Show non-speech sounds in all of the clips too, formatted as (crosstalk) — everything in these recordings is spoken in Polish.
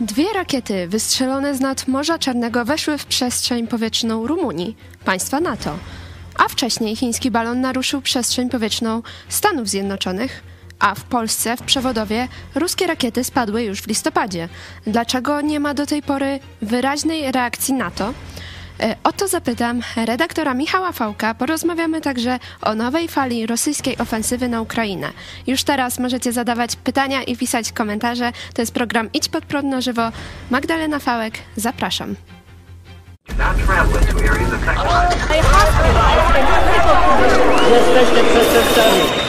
Dwie rakiety wystrzelone z nad Morza Czarnego weszły w przestrzeń powietrzną Rumunii, państwa NATO, a wcześniej chiński balon naruszył przestrzeń powietrzną Stanów Zjednoczonych, a w Polsce w przewodowie ruskie rakiety spadły już w listopadzie. Dlaczego nie ma do tej pory wyraźnej reakcji NATO? E, o to zapytam redaktora Michała Fałka. Porozmawiamy także o nowej fali rosyjskiej ofensywy na Ukrainę. Już teraz możecie zadawać pytania i pisać komentarze. To jest program Idź pod prąd na żywo. Magdalena Fałek, zapraszam. Jesteście przestępcami.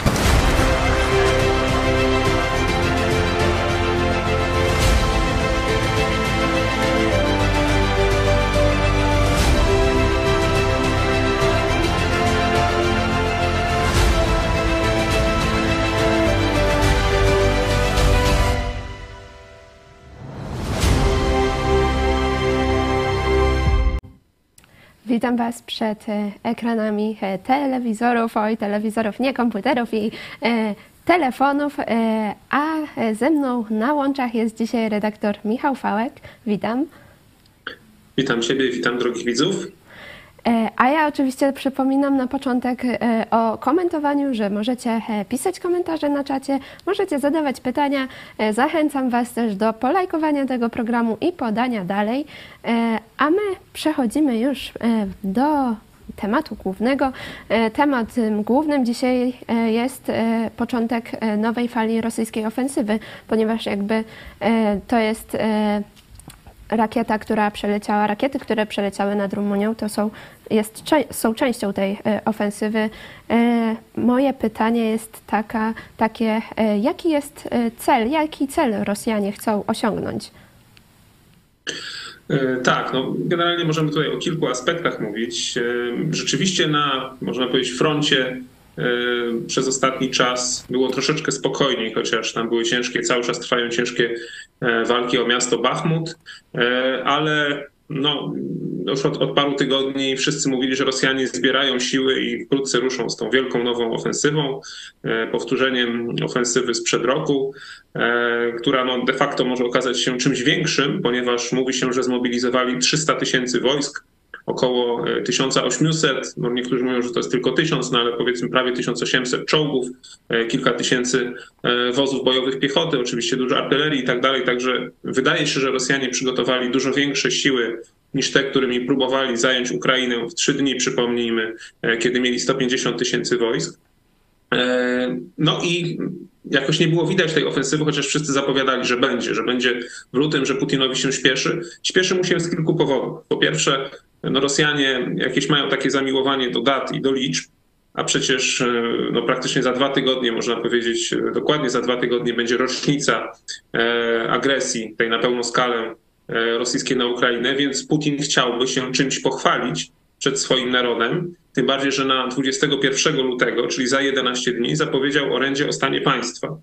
Witam Was przed e, ekranami e, telewizorów, oj, telewizorów, nie komputerów i e, telefonów, a ze mną na łączach jest dzisiaj redaktor Michał Fałek. Witam. Witam Ciebie, witam drogich widzów. E, a ja oczywiście przypominam na początek e, o komentowaniu, że możecie e, pisać komentarze na czacie, możecie zadawać pytania. Zachęcam Was też do polajkowania tego programu i podania dalej. A my przechodzimy już do tematu głównego. Tematem głównym dzisiaj jest początek nowej fali rosyjskiej ofensywy, ponieważ jakby to jest rakieta, która przeleciała, rakiety, które przeleciały nad Rumunią, to są, jest, są częścią tej e, ofensywy. E, moje pytanie jest taka, takie, e, jaki jest cel, jaki cel Rosjanie chcą osiągnąć? Tak, no generalnie możemy tutaj o kilku aspektach mówić. Rzeczywiście na, można powiedzieć, froncie przez ostatni czas było troszeczkę spokojniej, chociaż tam były ciężkie, cały czas trwają ciężkie E, walki o miasto Bachmut, e, ale no, już od, od, paru tygodni wszyscy mówili, że Rosjanie zbierają siły i wkrótce ruszą z tą wielką nową ofensywą, e, powtórzeniem ofensywy sprzed roku, która no de facto może okazać się czymś większym, ponieważ mówi się, że zmobilizowali 300 tysięcy wojsk około 1800, e, no niektórzy mówią, że to jest tylko 1000, no ale powiedzmy prawie 1800 czołgów, e, kilka tysięcy e, wozów bojowych piechoty, oczywiście dużo artylerii i tak dalej, także wydaje się, że Rosjanie przygotowali dużo większe siły niż te, którymi próbowali zająć Ukrainę w trzy dni, przypomnijmy, kiedy mieli 150 tysięcy wojsk. No i jakoś nie było widać tej ofensywy, chociaż wszyscy zapowiadali, że będzie, że będzie w lutym, że Putinowi się śpieszy. Śpieszy mu się z kilku powodów. Po pierwsze, no Rosjanie jakieś mają takie zamiłowanie do dat i do liczb, a przecież e, no, praktycznie za dwa tygodnie, można powiedzieć, e, dokładnie za dwa tygodnie będzie rocznica e, agresji tej na pełną skalę rosyjskiej na Ukrainę, więc Putin chciałby się czymś pochwalić przed swoim narodem. Tym bardziej, że na 21 lutego, czyli za 11 dni, zapowiedział orędzie o stanie państwa.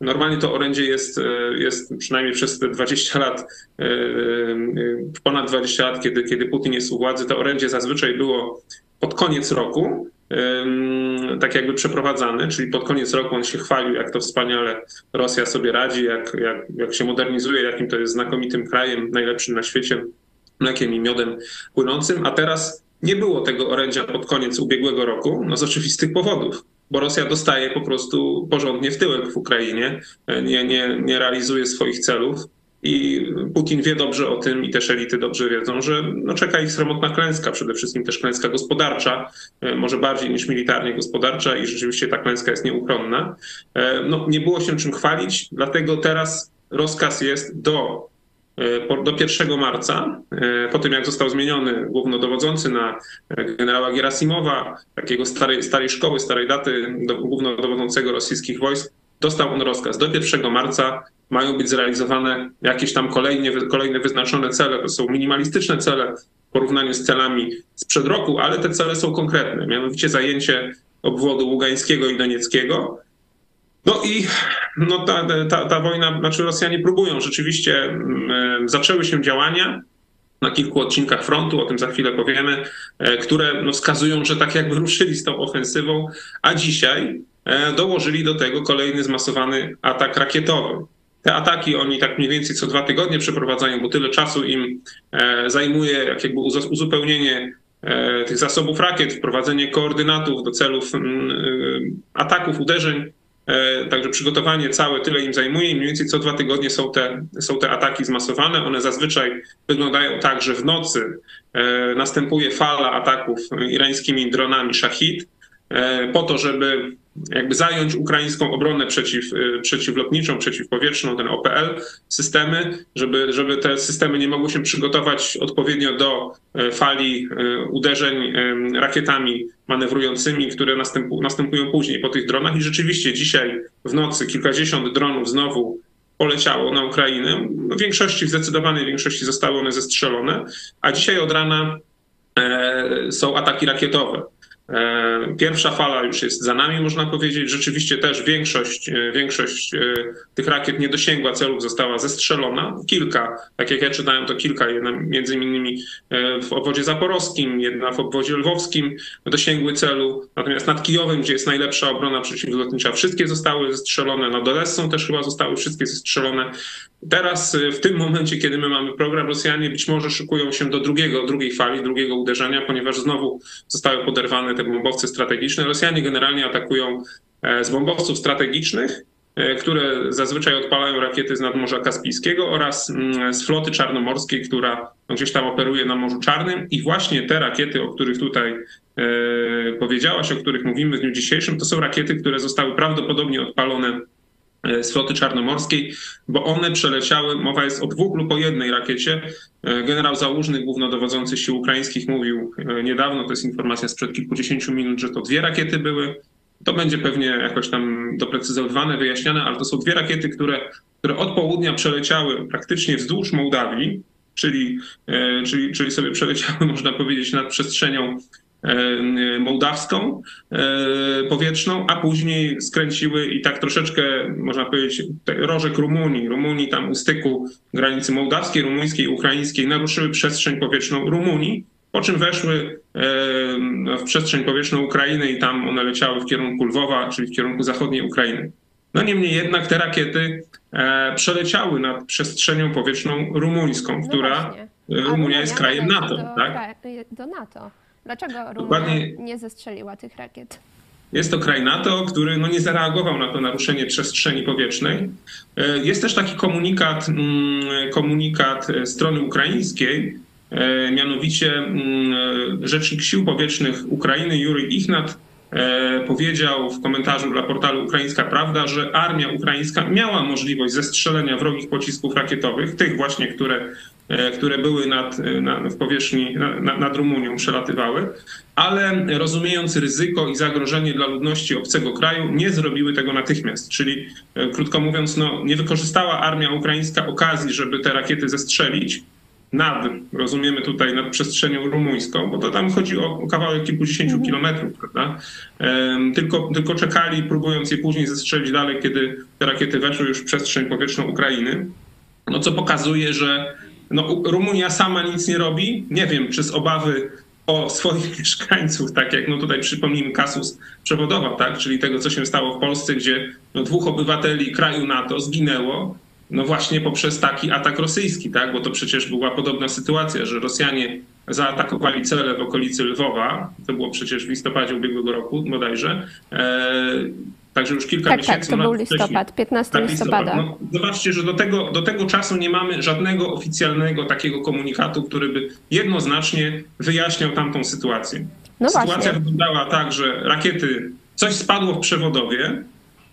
Normalnie to orędzie jest, e, jest przynajmniej przez te 20 lat, e, e, ponad 20 lat, kiedy, kiedy Putin jest u władzy, to orędzie zazwyczaj było pod koniec roku, tak jakby przeprowadzane, czyli pod koniec roku on się chwalił, jak to wspaniale Rosja sobie radzi, jak, jak, jak się modernizuje, jakim to jest znakomitym krajem, najlepszym na świecie, mlekiem i miodem płynącym, a teraz nie było tego orędzia pod koniec ubiegłego roku, no z oczywistych powodów, bo Rosja dostaje po prostu porządnie w tyłek w Ukrainie, nie, nie, nie realizuje swoich celów. I Putin wie dobrze o tym i też elity dobrze wiedzą, że no czeka ich sromotna klęska, przede wszystkim też klęska gospodarcza, e, może bardziej niż militarnie gospodarcza i rzeczywiście ta klęska jest nieuchronna. E, no, nie było się czym chwalić, dlatego teraz rozkaz jest do E, do 1 marca, e, po tym jak został zmieniony głównodowodzący na e, generała Gerasimowa, takiego starej, starej szkoły, starej daty do, głównodowodzącego rosyjskich wojsk, dostał on rozkaz. Do 1 marca mają być zrealizowane jakieś tam kolejne, kolejne wyznaczone cele. To są minimalistyczne cele w porównaniu z celami sprzed roku, ale te cele są konkretne. Mianowicie zajęcie obwodu ługańskiego i donieckiego, no i no ta, ta, ta wojna, znaczy Rosjanie próbują, rzeczywiście mm, zaczęły się działania na kilku odcinkach frontu, o tym za chwilę powiemy, e, które no, wskazują, że tak jakby ruszyli z tą ofensywą, a dzisiaj e, dołożyli do tego kolejny zmasowany atak rakietowy. te ataki oni tak mniej więcej co dwa tygodnie przeprowadzają, bo tyle czasu im zajmuje jak jakby uzupełnienie tych zasobów rakiet, wprowadzenie koordynatów do celów mm, ataków, uderzeń E, także przygotowanie całe tyle im zajmuje i mniej więcej co dwa tygodnie są te, są te ataki zmasowane. One zazwyczaj wyglądają tak, że w nocy e, następuje fala ataków irańskimi dronami Shahid e, po to, żeby jakby zająć ukraińską obronę przeciw, przeciwlotniczą, przeciwpowietrzną, ten OPL, systemy, żeby, żeby te systemy nie mogły się przygotować odpowiednio do fali uderzeń rakietami manewrującymi, które następu, następują później po tych dronach. I rzeczywiście dzisiaj w nocy kilkadziesiąt dronów znowu poleciało na Ukrainę. W większości, w zdecydowanej większości zostały one zestrzelone, a dzisiaj od rana e, są ataki rakietowe. E, pierwsza fala już jest za nami, można powiedzieć. Rzeczywiście też większość, e, większość e, tych rakiet nie dosięgła celów, została zestrzelona. Kilka, tak jak ja czytałem, to kilka, jedna między innymi w obwodzie zaporowskim, jedna w obwodzie lwowskim dosięgły celu. Natomiast nad Kijowem, gdzie jest najlepsza obrona przeciwlotnicza, wszystkie zostały zestrzelone. Nad Odessą też chyba zostały wszystkie zestrzelone. Teraz, w tym momencie, kiedy my mamy program, Rosjanie być może szykują się do drugiego, drugiej fali, drugiego uderzenia, ponieważ znowu zostały poderwane te bombowce strategiczne. Rosjanie generalnie atakują e, z bombowców strategicznych, e, które zazwyczaj odpalają rakiety z nadmorza Kaspijskiego oraz mm, z floty czarnomorskiej, która no, gdzieś tam operuje na Morzu Czarnym. I właśnie te rakiety, o których tutaj e, powiedziałaś, o których mówimy w dniu dzisiejszym, to są rakiety, które zostały prawdopodobnie odpalone floty czarnomorskiej, bo one przeleciały, mowa jest o dwóch lub o jednej rakiecie. E, generał Załużny, głównodowodzący sił ukraińskich, mówił e, niedawno, to jest informacja sprzed kilkudziesięciu minut, że to dwie rakiety były. To będzie pewnie jakoś tam doprecyzowane, wyjaśniane, ale to są dwie rakiety, które, które od południa przeleciały praktycznie wzdłuż Mołdawii, czyli, czyli, czyli sobie przeleciały, (laughs) można powiedzieć, nad przestrzenią E, mołdawską e, powietrzną, a później skręciły i tak troszeczkę, można powiedzieć, rożek Rumunii, Rumunii tam u styku granicy mołdawskiej, rumuńskiej, ukraińskiej naruszyły przestrzeń powietrzną Rumunii, po czym weszły e, w przestrzeń powietrzną Ukrainy i tam one leciały w kierunku Lwowa, czyli w kierunku zachodniej Ukrainy. No niemniej jednak te rakiety przeleciały nad przestrzenią powietrzną rumuńską, no która no Rumunia jest krajem NATO, do, tak? Do NATO. Dlaczego Rumunia nie zestrzeliła tych rakiet? Jest to kraj NATO, który no nie zareagował na to naruszenie przestrzeni powietrznej. E, jest też taki komunikat, mm, komunikat strony ukraińskiej, e, mianowicie mm, rzecznik sił powietrznych Ukrainy Jury Ichnat e, powiedział w komentarzu dla portalu Ukraińska Prawda, że armia ukraińska miała możliwość zestrzelenia wrogich pocisków rakietowych, tych właśnie, które E, które były nad, e, na, w powierzchni, na, nad Rumunią, przelatywały, ale rozumiejąc ryzyko i zagrożenie dla ludności obcego kraju, nie zrobiły tego natychmiast. Czyli e, krótko mówiąc, no, nie wykorzystała armia ukraińska okazji, żeby te rakiety zestrzelić nad, rozumiemy tutaj, nad przestrzenią rumuńską, bo to tam chodzi o, o kawałek kilkudziesięciu mhm. kilometrów, prawda? Tylko, tylko czekali, próbując je później zestrzelić dalej, kiedy te rakiety weszły już w przestrzeń powietrzną Ukrainy. No co pokazuje, że no, Rumunia sama nic nie robi. Nie wiem, czy z obawy o swoich (laughs) mieszkańców, tak jak no tutaj przypomnijmy kasus przewodowa, tak, czyli tego, co się stało w Polsce, gdzie no, dwóch obywateli kraju NATO zginęło, no właśnie poprzez taki atak rosyjski, tak, bo to przecież była podobna sytuacja, że Rosjanie zaatakowali cele w okolicy Lwowa, to było przecież w listopadzie ubiegłego roku bodajże, e, Także już kilka tak, miesięcy. Tak, to był listopad, 15 tak, listopada. No, zobaczcie, że do tego, do tego czasu nie mamy żadnego oficjalnego takiego komunikatu, który by jednoznacznie wyjaśniał tamtą sytuację. No Sytuacja właśnie. wyglądała tak, że rakiety, coś spadło w przewodowie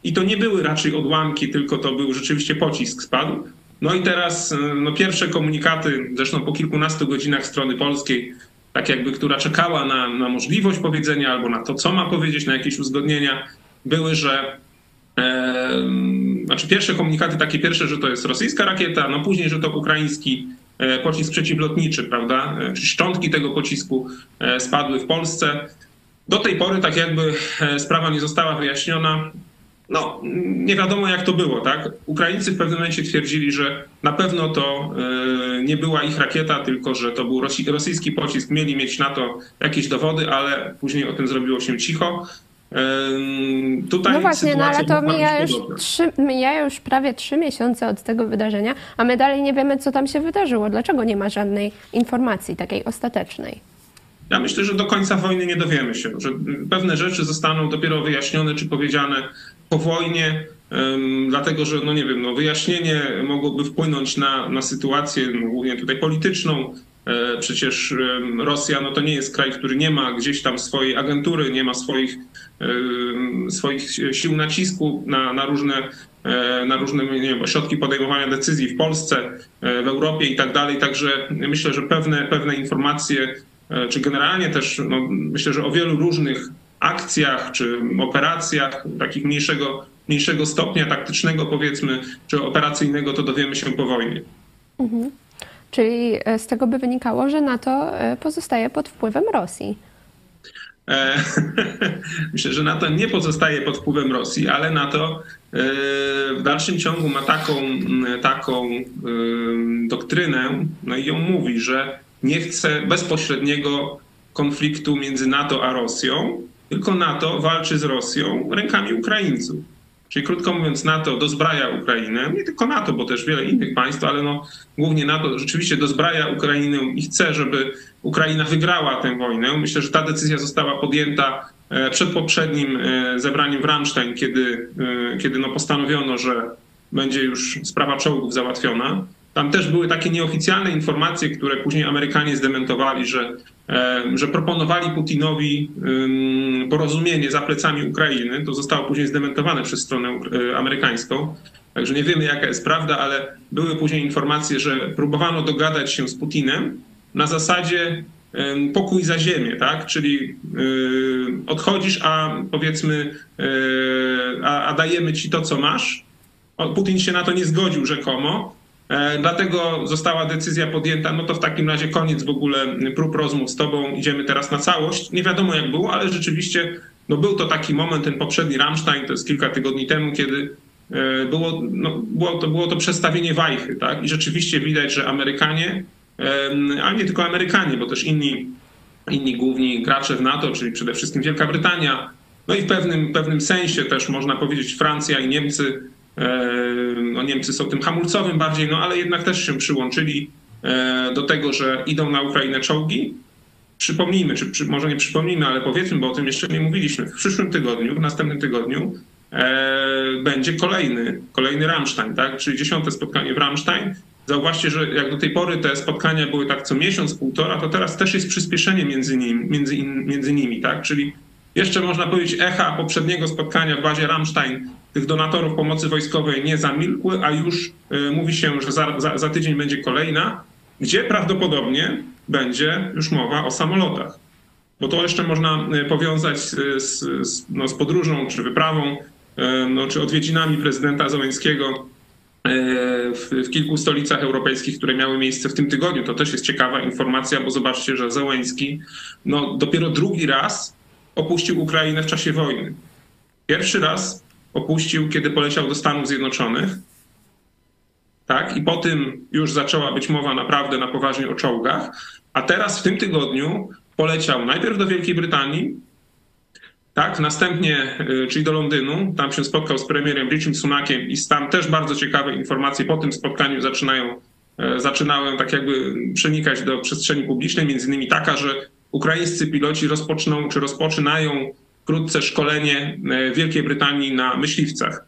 i to nie były raczej odłamki, tylko to był rzeczywiście pocisk spadł. No i teraz no, pierwsze komunikaty, zresztą po kilkunastu godzinach strony polskiej, tak jakby, która czekała na, na możliwość powiedzenia albo na to, co ma powiedzieć, na jakieś uzgodnienia, były, że e, znaczy pierwsze komunikaty takie pierwsze, że to jest rosyjska rakieta, no później, że to ukraiński e, pocisk przeciwlotniczy, prawda? E, szczątki tego pocisku e, spadły w Polsce. Do tej pory tak jakby sprawa nie została wyjaśniona. No, nie wiadomo jak to było, tak? Ukraińcy w pewnym momencie twierdzili, że na pewno to nie była ich rakieta, tylko że to był rosyjski pocisk. Mieli mieć na to jakieś dowody, ale później o tym zrobiło się cicho. Tutaj no właśnie, no ale to mija już, trzy, mija już prawie trzy miesiące od tego wydarzenia, a my dalej nie wiemy, co tam się wydarzyło. Dlaczego nie ma żadnej informacji takiej ostatecznej? Ja myślę, że do końca wojny nie dowiemy się, że pewne rzeczy zostaną dopiero wyjaśnione czy powiedziane po wojnie, dlatego że, no nie wiem, no wyjaśnienie mogłoby wpłynąć na, na sytuację, no głównie tutaj polityczną. E, Przecież Rosja no to nie jest kraj, który nie ma gdzieś tam swojej agentury, nie ma swoich, swoich sił nacisku na, na różne e, na różne nie wiem, ośrodki podejmowania decyzji w Polsce, e, w Europie i tak dalej. Także myślę, że pewne, pewne informacje czy generalnie też no, myślę, że o wielu różnych akcjach czy operacjach takich mniejszego, mniejszego stopnia taktycznego powiedzmy, czy operacyjnego, to dowiemy się po wojnie. Czyli e, z tego by wynikało, że NATO e, pozostaje pod wpływem Rosji. E, (laughs) Myślę, że NATO nie pozostaje pod wpływem Rosji, ale NATO w dalszym ciągu ma taką, taką doktrynę, no i ją mówi, że nie chce bezpośredniego konfliktu między NATO a Rosją, tylko NATO walczy z Rosją rękami Ukraińców. Czyli krótko mówiąc, NATO dozbraja Ukrainę, nie tylko NATO, bo też wiele innych państw, ale no, głównie NATO rzeczywiście dozbraja Ukrainę i chce, żeby Ukraina wygrała tę wojnę. Myślę, że ta decyzja została podjęta e, przed poprzednim e, zebraniem w Ramstein, kiedy, e, kiedy no postanowiono, że będzie już sprawa czołgów załatwiona. Tam też były takie nieoficjalne informacje, które później Amerykanie zdementowali, że, e, że proponowali Putinowi porozumienie za plecami Ukrainy. To zostało później zdementowane przez stronę e, amerykańską. Także nie wiemy, jaka jest prawda, ale były później informacje, że próbowano dogadać się z Putinem na zasadzie pokój za ziemię, tak? Czyli yy, odchodzisz, a powiedzmy, yy, a, a dajemy ci to, co masz. Putin się na to nie zgodził rzekomo, Dlatego została decyzja podjęta, no to w takim razie koniec w ogóle prób rozmów z tobą, idziemy teraz na całość. Nie wiadomo jak było, ale rzeczywiście no był to taki moment, ten poprzedni Rammstein, to jest kilka tygodni temu, kiedy e, było, no, było, to, było to przestawienie wajchy, tak? I rzeczywiście widać, że Amerykanie, ale nie tylko Amerykanie, bo też inni, inni główni gracze w NATO, czyli przede wszystkim Wielka Brytania, no i w pewnym, pewnym sensie też można powiedzieć Francja i Niemcy, no Niemcy są tym hamulcowym bardziej, no ale jednak też się przyłączyli e, do tego, że idą na Ukrainę czołgi. Przypomnijmy, czy, czy może nie przypomnijmy, ale powiedzmy, bo o tym jeszcze nie mówiliśmy. W przyszłym tygodniu, w następnym tygodniu e, będzie kolejny, kolejny Rammstein, tak? czyli dziesiąte spotkanie w Rammstein. Zauważcie, że jak do tej pory te spotkania były tak co miesiąc, półtora, to teraz też jest przyspieszenie między, nim, między, in, między nimi, tak? Czyli jeszcze można powiedzieć echa poprzedniego spotkania w bazie Rammstein tych donatorów pomocy wojskowej nie zamilkły, a już y, mówi się, że za, za, za tydzień będzie kolejna, gdzie prawdopodobnie będzie już mowa o samolotach. Bo to jeszcze można y, powiązać z, z, no, z podróżą czy wyprawą, no, czy odwiedzinami prezydenta Zeleńskiego w, w kilku stolicach europejskich, które miały miejsce w tym tygodniu. To też jest ciekawa informacja, bo zobaczcie, że Zeleński no, dopiero drugi raz opuścił Ukrainę w czasie wojny. Pierwszy raz opuścił, kiedy poleciał do Stanów Zjednoczonych. Tak, i po tym już zaczęła być mowa naprawdę na poważnie o czołgach. A teraz w tym tygodniu poleciał najpierw do Wielkiej Brytanii, tak, następnie, y, czyli do Londynu, tam się spotkał z premierem Richim Sunakiem i tam też bardzo ciekawe informacje po tym spotkaniu zaczynają, e, zaczynały tak jakby przenikać do przestrzeni publicznej, między innymi taka, że ukraińscy piloci rozpoczną czy rozpoczynają wkrótce szkolenie e, Wielkiej Brytanii na myśliwcach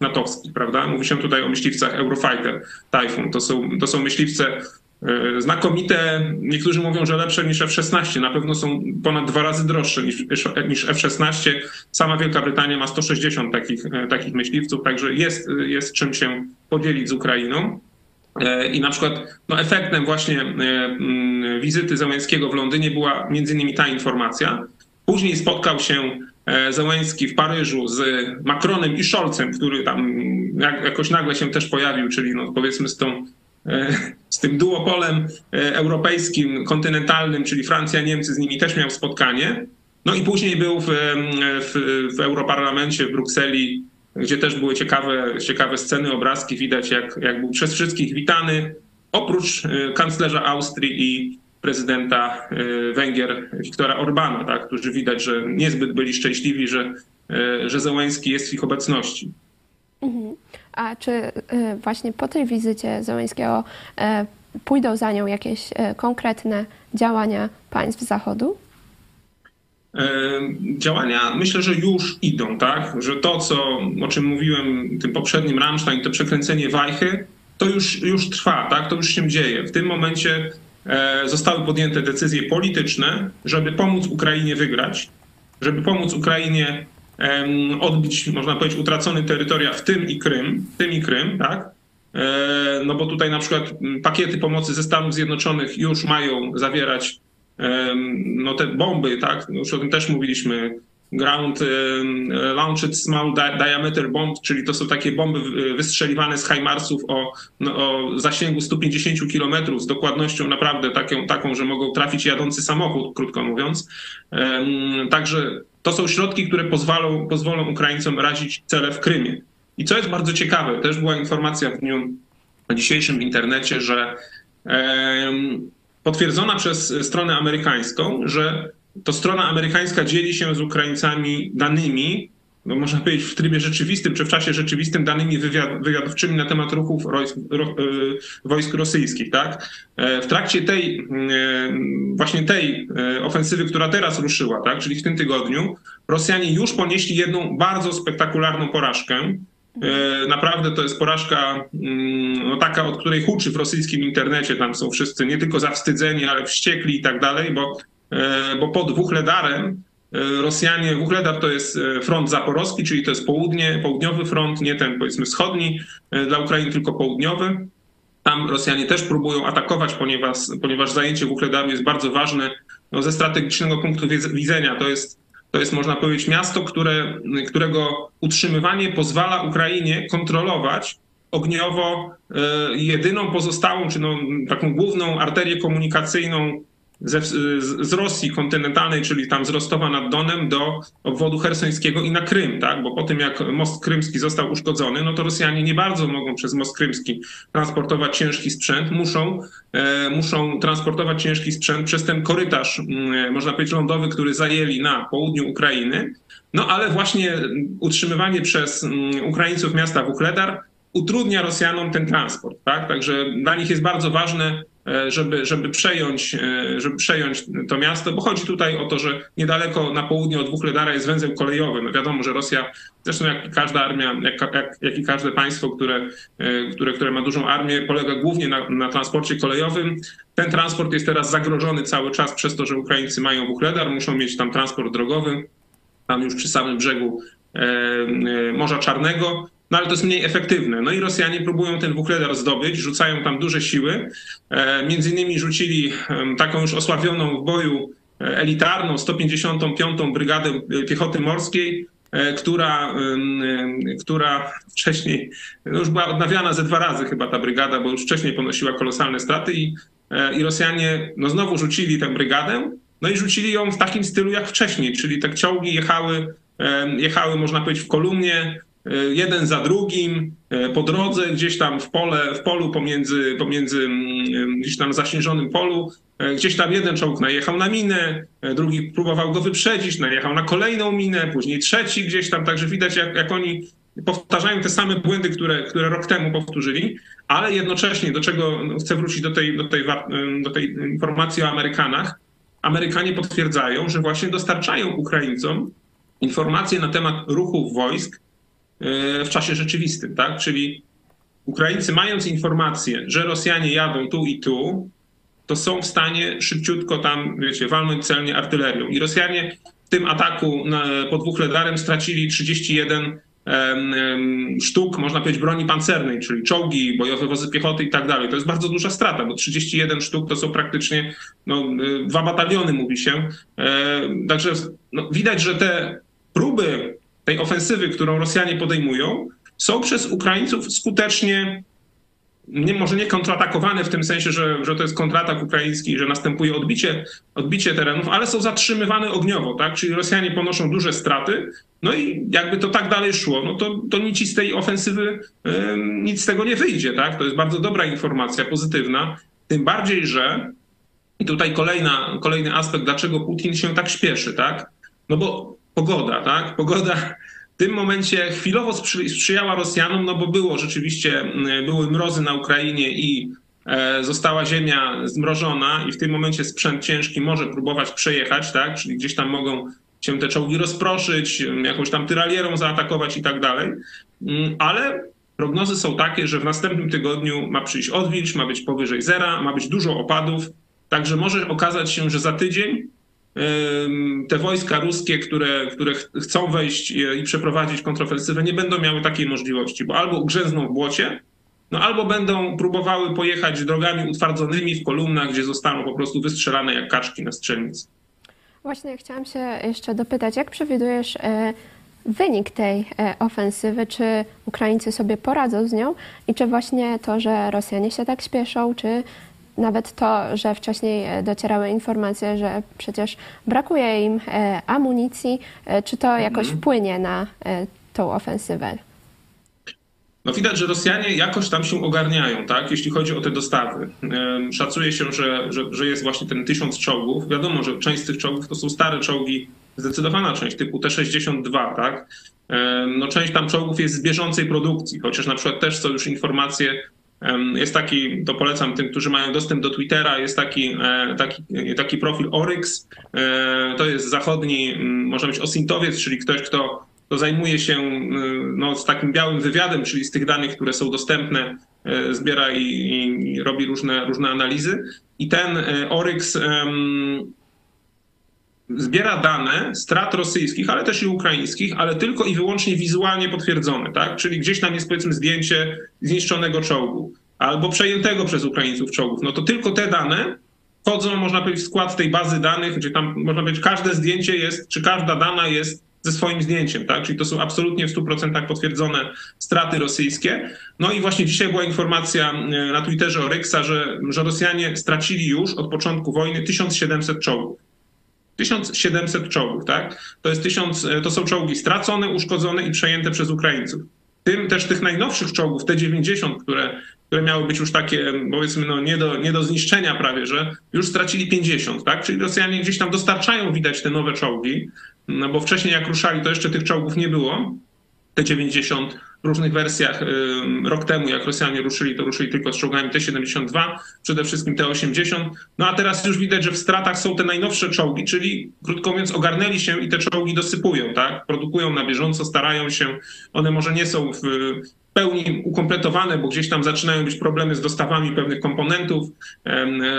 natowskich, prawda? Mówi się tutaj o myśliwcach Eurofighter Typhoon. To są, to są myśliwce e, znakomite. Niektórzy mówią, że lepsze niż F-16. Na pewno są ponad dwa razy droższe niż, niż F-16. Sama Wielka Brytania ma 160 takich, e, takich myśliwców, także jest, jest czym się podzielić z Ukrainą. I na przykład no, efektem właśnie wizyty Zełenskiego w Londynie była między innymi ta informacja, Później spotkał się Zełenski w Paryżu z Macronem i Scholzem, który tam jakoś nagle się też pojawił, czyli no powiedzmy z, tą, z tym duopolem europejskim, kontynentalnym, czyli Francja, Niemcy, z nimi też miał spotkanie. No i później był w, w, w Europarlamencie w Brukseli, gdzie też były ciekawe, ciekawe sceny, obrazki. Widać, jak, jak był przez wszystkich witany, oprócz kanclerza Austrii i prezydenta Węgier Viktora Orbana, tak, którzy widać, że niezbyt byli szczęśliwi, że, że Zełenski jest w ich obecności. Mhm. A czy właśnie po tej wizycie Zełenskiego pójdą za nią jakieś konkretne działania państw Zachodu? Działania myślę, że już idą, tak? Że to, co, o czym mówiłem tym poprzednim Rammstein, to przekręcenie wajchy, to już, już trwa, tak? To już się dzieje. W tym momencie e, zostały podjęte decyzje polityczne, żeby pomóc Ukrainie wygrać, żeby pomóc Ukrainie odbić, można powiedzieć, utracone terytoria, w tym i Krym, w tym i Krym, tak? E, no bo tutaj na przykład pakiety pomocy ze Stanów Zjednoczonych już mają zawierać no te bomby, tak, już o tym też mówiliśmy, ground launched small diameter bomb, czyli to są takie bomby wystrzeliwane z HIMARSów o, no, o zasięgu 150 km z dokładnością naprawdę taką, taką, że mogą trafić jadący samochód, krótko mówiąc. Także to są środki, które pozwolą, pozwolą Ukraińcom razić cele w Krymie. I co jest bardzo ciekawe, też była informacja w dniu dzisiejszym w internecie, że potwierdzona przez stronę amerykańską, że to strona amerykańska dzieli się z Ukraińcami danymi, no można powiedzieć w trybie rzeczywistym, czy w czasie rzeczywistym danymi wywiad, wywiadowczymi na temat ruchów y, wojsk rosyjskich. Tak? E, w trakcie tej e, właśnie tej e, ofensywy, która teraz ruszyła, tak? czyli w tym tygodniu, Rosjanie już ponieśli jedną bardzo spektakularną porażkę. E, naprawdę to jest porażka mm, no, taka, od której huczy w rosyjskim internecie. Tam są wszyscy nie tylko zawstydzeni, ale wściekli i tak dalej, bo, e, bo pod Wuchledarem e, Rosjanie, Wuchledar to jest front zaporowski, czyli to jest południe, południowy front, nie ten powiedzmy wschodni dla Ukrainy, tylko południowy. Tam Rosjanie też próbują atakować, ponieważ, ponieważ zajęcie Wuchledaru jest bardzo ważne no, ze strategicznego punktu widzenia. To jest to jest, można powiedzieć, miasto, które, którego utrzymywanie pozwala Ukrainie kontrolować ogniowo e, jedyną pozostałą, czy no, taką główną arterię komunikacyjną z, z, Rosji kontynentalnej, czyli tam z Rostowa nad Donem do obwodu hersońskiego i na Krym, tak? Bo po tym jak most krymski został uszkodzony, no to Rosjanie nie bardzo mogą przez most krymski transportować ciężki sprzęt, muszą, e, muszą transportować ciężki sprzęt przez ten korytarz, e, można powiedzieć lądowy, który zajęli na południu Ukrainy. No ale właśnie utrzymywanie przez Ukraińców miasta Wuchledar utrudnia Rosjanom ten transport, tak? Także dla nich jest bardzo ważne żeby, żeby, przejąć, e, żeby przejąć to miasto, bo chodzi tutaj o to, że niedaleko na południe od Wuchledara jest węzeł kolejowy. No wiadomo, że Rosja, zresztą jak każda armia, jak, jak, jak i każde państwo, które, e, które, które ma dużą armię, polega głównie na, na transporcie kolejowym. Ten transport jest teraz zagrożony cały czas przez to, że Ukraińcy mają Wuchledar, muszą mieć tam transport drogowy, tam już przy samym brzegu Morza Czarnego. No ale to jest mniej efektywne. No i Rosjanie próbują ten Wuchledar zdobyć, rzucają tam duże siły. E, między innymi rzucili taką już osławioną w boju e, elitarną 155. Brygadę Piechoty Morskiej, e, która, która wcześniej no już była odnawiana ze dwa razy chyba ta brygada, bo już wcześniej ponosiła kolosalne straty i, i Rosjanie no znowu rzucili tę brygadę, no i rzucili ją w takim stylu jak wcześniej, czyli te czołgi jechały, jechały można powiedzieć w kolumnie, E, jeden za drugim, e, po drodze gdzieś tam w pole, w polu pomiędzy, pomiędzy mm, gdzieś tam zaśnieżonym polu, e, gdzieś tam jeden czołg najechał na minę, drugi próbował go wyprzedzić, najechał na kolejną minę, później trzeci gdzieś tam, także widać jak, jak oni powtarzają te same błędy, które, które rok temu powtórzyli, ale jednocześnie, do czego no, chcę wrócić do tej, do tej, do tej informacji o Amerykanach, Amerykanie potwierdzają, że właśnie dostarczają Ukraińcom informacje na temat ruchów wojsk w czasie rzeczywistym, tak? Czyli Ukraińcy mając informację, że Rosjanie jadą tu i tu, to są w stanie szybciutko tam, wiecie, walnąć celnie artylerią. I Rosjanie w tym ataku pod Wuchledarem stracili 31 sztuk, można powiedzieć, broni pancernej, czyli czołgi, bojowe wozy piechoty i tak dalej. To jest bardzo duża strata, bo 31 sztuk to są praktycznie no, dwa bataliony, mówi się. E, także no, widać, że te próby tej ofensywy, którą Rosjanie podejmują, są przez Ukraińców skutecznie, nie, może nie kontratakowane w tym sensie, że, że to jest kontratak ukraiński, że następuje odbicie, odbicie terenów, ale są zatrzymywane ogniowo, tak? Czyli Rosjanie ponoszą duże straty, no i jakby to tak dalej szło, no to, to nic z tej ofensywy, nic z tego nie wyjdzie, tak? To jest bardzo dobra informacja, pozytywna, tym bardziej, że I tutaj kolejna, kolejny aspekt, dlaczego Putin się tak śpieszy, tak? No bo pogoda, tak? Pogoda w tym momencie chwilowo sprzyjała Rosjanom, no bo było rzeczywiście, były mrozy na Ukrainie i e, została ziemia zmrożona i w tym momencie sprzęt ciężki może próbować przejechać, tak? Czyli gdzieś tam mogą się te czołgi rozproszyć, jakąś tam tyralierą zaatakować i tak dalej. Mm, ale prognozy są takie, że w następnym tygodniu ma przyjść odwilż, ma być powyżej zera, ma być dużo opadów, także może okazać się, że za tydzień te wojska ruskie, które, które chcą wejść i przeprowadzić kontrofensywę, nie będą miały takiej możliwości, bo albo ugrzęzną w błocie, no albo będą próbowały pojechać drogami utwardzonymi w kolumnach, gdzie zostaną po prostu wystrzelane jak kaczki na strzelnicy. Właśnie chciałam się jeszcze dopytać, jak przewidujesz e, wynik tej e, ofensywy? Czy Ukraińcy sobie poradzą z nią i czy właśnie to, że Rosjanie się tak śpieszą, czy nawet to, że wcześniej e, docierały informacje, że przecież brakuje im amunicji, czy to jakoś mhm. wpłynie na tą ofensywę? No widać, że Rosjanie jakoś tam się ogarniają, tak, jeśli chodzi o te dostawy. Szacuje się, że, że, że jest właśnie ten tysiąc czołgów. Wiadomo, że część z tych czołgów to są stare czołgi, zdecydowana część typu T-62, tak. No część tam czołgów jest z bieżącej produkcji, chociaż na przykład też są już informacje, jest taki, to polecam tym, którzy mają dostęp do Twittera, jest taki, e, taki, taki profil Oryx, e, to jest zachodni, można być osintowiec, czyli ktoś, kto to zajmuje się no, z takim białym wywiadem, czyli z tych danych, które są dostępne, y, zbiera i, i robi różne, różne analizy. I ten Oryx zbiera dane strat rosyjskich, ale też i ukraińskich, ale tylko i wyłącznie wizualnie potwierdzone, tak? Czyli gdzieś tam jest powiedzmy zdjęcie zniszczonego czołgu albo przejętego przez Ukraińców czołgów. No to tylko te dane wchodzą, można powiedzieć, w skład tej bazy danych, gdzie tam, można powiedzieć, każde zdjęcie jest, czy każda dana jest ze swoim zdjęciem, tak? Czyli to są absolutnie w 100% potwierdzone straty rosyjskie. No i właśnie dzisiaj była informacja e, na Twitterze Oryxa, że, że Rosjanie stracili już od początku wojny 1700 czołgów. 1700 czołgów, tak? To, jest 1000, e, to są czołgi stracone, uszkodzone i przejęte przez Ukraińców. Tym też tych najnowszych czołgów, te 90, które, które miały być już takie, powiedzmy, no nie, do, nie do zniszczenia prawie, że już stracili 50, tak? Czyli Rosjanie gdzieś tam dostarczają, widać, te nowe czołgi, no bo wcześniej jak ruszali, to jeszcze tych czołgów nie było. Te 90 w różnych wersjach rok temu, jak Rosjanie ruszyli, to ruszyli tylko z czołgami T-72, przede wszystkim T-80. No a teraz już widać, że w stratach są te najnowsze czołgi, czyli krótko mówiąc ogarnęli się i te czołgi dosypują, tak? Produkują na bieżąco, starają się. One może nie są w pełni ukompletowane, bo gdzieś tam zaczynają być problemy z dostawami pewnych komponentów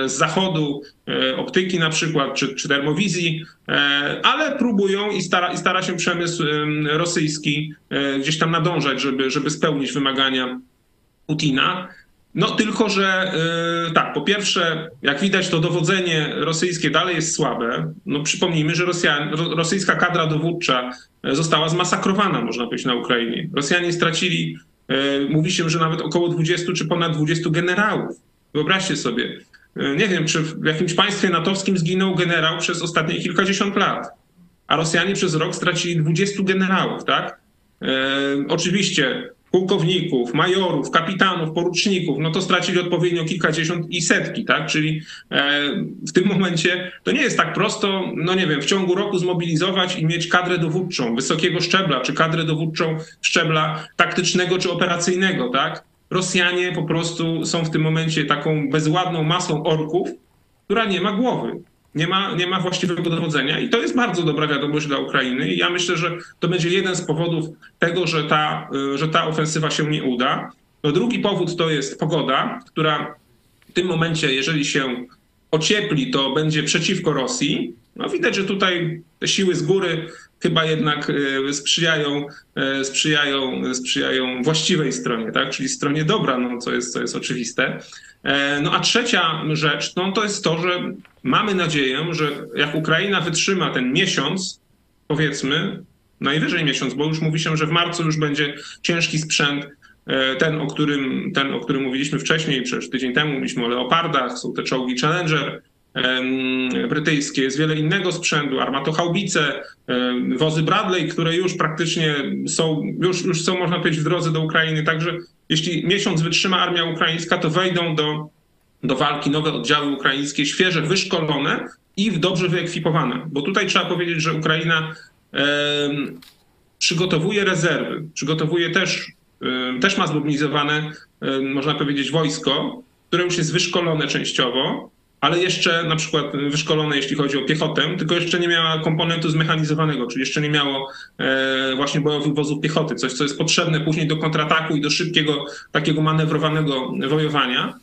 z zachodu, e, optyki na przykład, czy, czy termowizji, e, ale próbują i stara, i stara się przemysł rosyjski e, gdzieś tam nadążać, żeby, żeby spełnić wymagania Putina. No tylko, że tak, po pierwsze, jak widać, to dowodzenie rosyjskie dalej jest słabe. No przypomnijmy, że rosyjska kadra dowódcza została zmasakrowana, można powiedzieć, na Ukrainie. Rosjanie stracili mówi się, że nawet około 20 czy ponad 20 generałów. Wyobraźcie sobie. E, nie wiem, czy w jakimś państwie natowskim zginął generał przez ostatnie kilkadziesiąt lat, a Rosjanie przez rok stracili 20 generałów, tak? E, oczywiście pułkowników, majorów, kapitanów, poruczników, no to stracili odpowiednio kilkadziesiąt i setki, tak? Czyli e, w tym momencie to nie jest tak prosto, no nie wiem, w ciągu roku zmobilizować i mieć kadrę dowódczą wysokiego szczebla, czy kadrę dowódczą szczebla taktycznego czy operacyjnego, tak? Rosjanie po prostu są w tym momencie taką bezładną masą orków, która nie ma głowy nie ma, nie ma właściwego dowodzenia i to jest bardzo dobra wiadomość dla Ukrainy i ja myślę, że to będzie jeden z powodów tego, że ta, y, że ta ofensywa się nie uda. No drugi powód to jest pogoda, która w tym momencie, jeżeli się ociepli, to będzie przeciwko Rosji. No widać, że tutaj te siły z góry chyba jednak y, sprzyjają, y, sprzyjają, sprzyjają właściwej stronie, tak? czyli stronie dobra, no, co, jest, co jest oczywiste. E, no a trzecia rzecz, no to jest to, że mamy nadzieję, że jak Ukraina wytrzyma ten miesiąc, powiedzmy, najwyżej miesiąc, bo już mówi się, że w marcu już będzie ciężki sprzęt, e, ten, o którym, ten, o którym mówiliśmy wcześniej, przecież tydzień temu mówiliśmy o Leopardach, są te czołgi Challenger brytyjskie, jest wiele innego sprzętu, armatochaubice, wozy Bradley, które już praktycznie są, już, już są, można powiedzieć, w drodze do Ukrainy, także jeśli miesiąc wytrzyma armia ukraińska, to wejdą do do walki nowe oddziały ukraińskie, świeże, wyszkolone i dobrze wyekwipowane. Bo tutaj trzeba powiedzieć, że Ukraina przygotowuje rezerwy, przygotowuje też, też ma zmobilizowane, można powiedzieć, wojsko, które już jest wyszkolone częściowo, ale jeszcze na przykład wyszkolone, jeśli chodzi o piechotę, tylko jeszcze nie miała komponentu zmechanizowanego, czyli jeszcze nie miało e, właśnie bojowych wozów piechoty, coś, co jest potrzebne później do kontrataku i do szybkiego, takiego manewrowanego wojowania.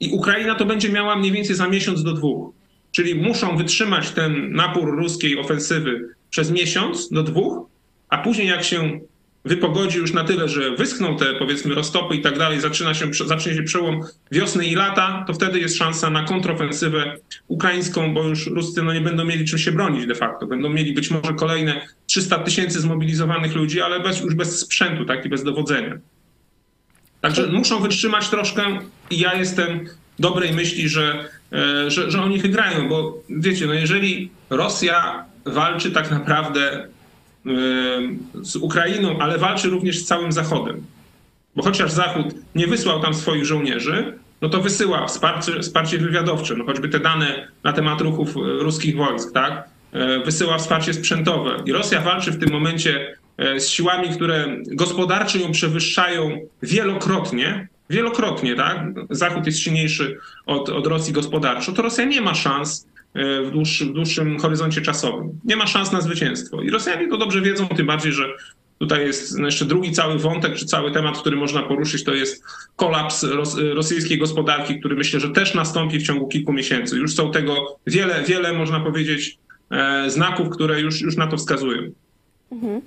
I Ukraina to będzie miała mniej więcej za miesiąc do dwóch. Czyli muszą wytrzymać ten napór ruskiej ofensywy przez miesiąc do dwóch, a później jak się wypogodzi już na tyle, że wyschną te powiedzmy roztopy i tak dalej, zaczyna się, zacznie się przełom wiosny i lata, to wtedy jest szansa na kontrofensywę ukraińską, bo już Ruscy no, nie będą mieli czym się bronić de facto. Będą mieli być może kolejne 300 tysięcy zmobilizowanych ludzi, ale bez, już bez sprzętu tak, i bez dowodzenia. Także muszą wytrzymać troszkę i ja jestem dobrej myśli, że, e, że, że oni wygrają, bo wiecie, no jeżeli Rosja walczy tak naprawdę z Ukrainą, ale walczy również z całym Zachodem. Bo chociaż Zachód nie wysłał tam swoich żołnierzy, no to wysyła wsparcie, wsparcie wywiadowcze, no choćby te dane na temat ruchów e, ruskich wojsk, tak? E, wysyła wsparcie sprzętowe. I Rosja walczy w tym momencie z siłami, które gospodarczo ją przewyższają wielokrotnie, wielokrotnie, tak? Zachód jest silniejszy od, od Rosji gospodarczo, to Rosja nie ma szans w, dłuższy, w dłuższym horyzoncie czasowym. Nie ma szans na zwycięstwo. I Rosjanie to dobrze wiedzą, tym bardziej, że tutaj jest jeszcze drugi cały wątek, czy cały temat, który można poruszyć, to jest kolaps ros rosyjskiej gospodarki, który myślę, że też nastąpi w ciągu kilku miesięcy. Już są tego wiele, wiele, można powiedzieć, e, znaków, które już, już na to wskazują. Mhm.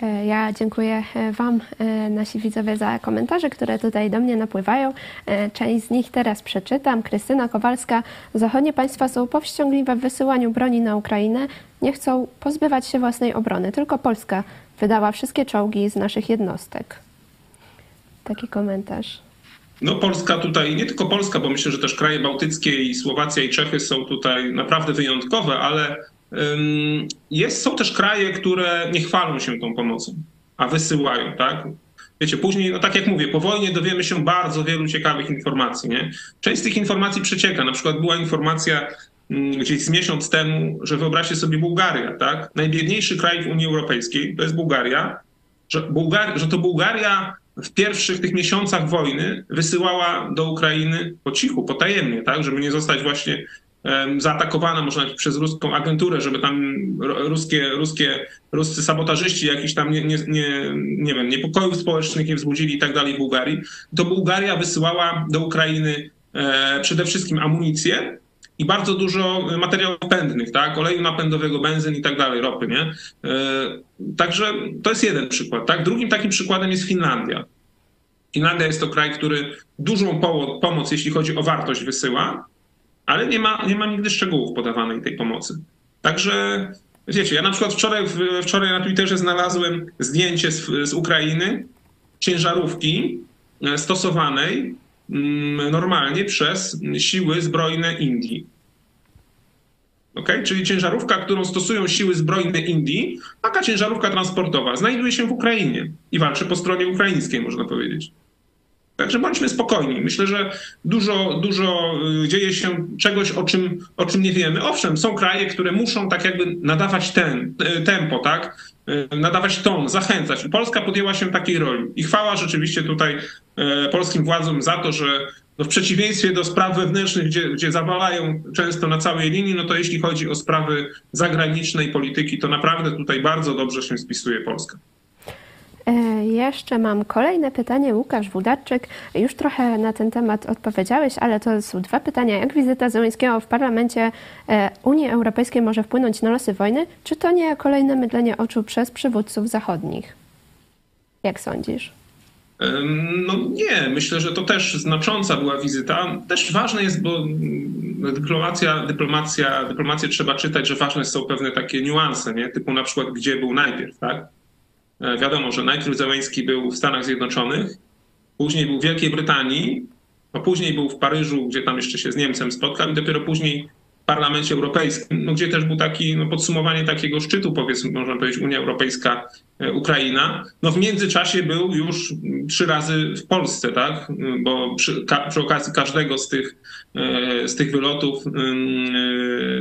E, ja dziękuję e, Wam, e, nasi widzowie, za komentarze, które tutaj do mnie napływają. Część z nich teraz przeczytam. Krystyna Kowalska. Zachodnie państwa są powściągliwe w wysyłaniu broni na Ukrainę. Nie chcą pozbywać się własnej obrony. Tylko Polska wydała wszystkie czołgi z naszych jednostek. Taki komentarz. No Polska tutaj, nie tylko Polska, bo myślę, że też kraje bałtyckie i Słowacja i Czechy są tutaj naprawdę wyjątkowe, ale jest, są też kraje, które nie chwalą się tą pomocą, a wysyłają, tak? Wiecie, później, no tak jak mówię, po wojnie dowiemy się bardzo wielu ciekawych informacji, nie? Część z tych informacji przecieka. Na przykład była informacja gdzieś z miesiąc temu, że wyobraźcie sobie Bułgaria, tak? Najbiedniejszy kraj w Unii Europejskiej to jest Bułgaria, że, Bułgar że to Bułgaria w pierwszych tych miesiącach wojny wysyłała do Ukrainy po cichu, potajemnie, tak? Żeby nie zostać właśnie zaatakowana powiedzieć przez ruską agenturę, żeby tam ruskie, ruskie, ruscy sabotażyści jakiś tam nie, nie, nie, nie wiem, niepokojów społecznych nie wzbudzili i tak dalej w Bułgarii, to Bułgaria wysyłała do Ukrainy e, przede wszystkim amunicję i bardzo dużo materiałów pędnych, tak, oleju napędowego, benzyn i tak dalej, ropy, nie? E, także to jest jeden przykład, tak. Drugim takim przykładem jest Finlandia. Finlandia jest to kraj, który dużą pomoc, jeśli chodzi o wartość, wysyła, ale nie ma, nie ma nigdy szczegółów podawanej tej pomocy. Także wiecie, ja na przykład wczoraj, wczoraj na Twitterze znalazłem zdjęcie z, z Ukrainy, ciężarówki e, stosowanej mm, normalnie przez siły zbrojne Indii. Okay? Czyli ciężarówka, którą stosują siły zbrojne Indii, taka ciężarówka transportowa, znajduje się w Ukrainie i walczy po stronie ukraińskiej, można powiedzieć. Także bądźmy spokojni. Myślę, że dużo, dużo y, dzieje się czegoś, o czym, o czym nie wiemy. Owszem, są kraje, które muszą tak jakby nadawać ten, y, tempo, tak? Y, nadawać ton, zachęcać. Polska podjęła się takiej roli. I chwała rzeczywiście tutaj polskim władzom za to, że no w przeciwieństwie do spraw wewnętrznych, gdzie, gdzie zawalają często na całej linii, no to jeśli chodzi o sprawy zagranicznej polityki, to naprawdę tutaj bardzo dobrze się spisuje Polska. E, jeszcze mam kolejne pytanie. Łukasz Wudarczyk, już trochę na ten temat odpowiedziałeś, ale to są dwa pytania. Jak wizyta Zełenskiego w parlamencie e, Unii Europejskiej może wpłynąć na losy wojny? Czy to nie kolejne mydlenie oczu przez przywódców zachodnich? Jak sądzisz? No nie, myślę, że to też znacząca była wizyta. Też ważne jest, bo dyplomacja, dyplomacja, dyplomację trzeba czytać, że ważne są pewne takie niuanse, nie? typu na przykład gdzie był najpierw, tak? E, wiadomo, że najpierw Zeleński był w Stanach Zjednoczonych, później był w Wielkiej Brytanii, a później był w Paryżu, gdzie tam jeszcze się z Niemcem spotkał i dopiero później Parlamencie Europejskim, no, gdzie też był taki no, podsumowanie takiego szczytu, powiedzmy, można powiedzieć, Unia Europejska, Ukraina. No w międzyczasie był już trzy razy w Polsce, tak? Bo przy, ka, przy okazji każdego z tych, z tych wylotów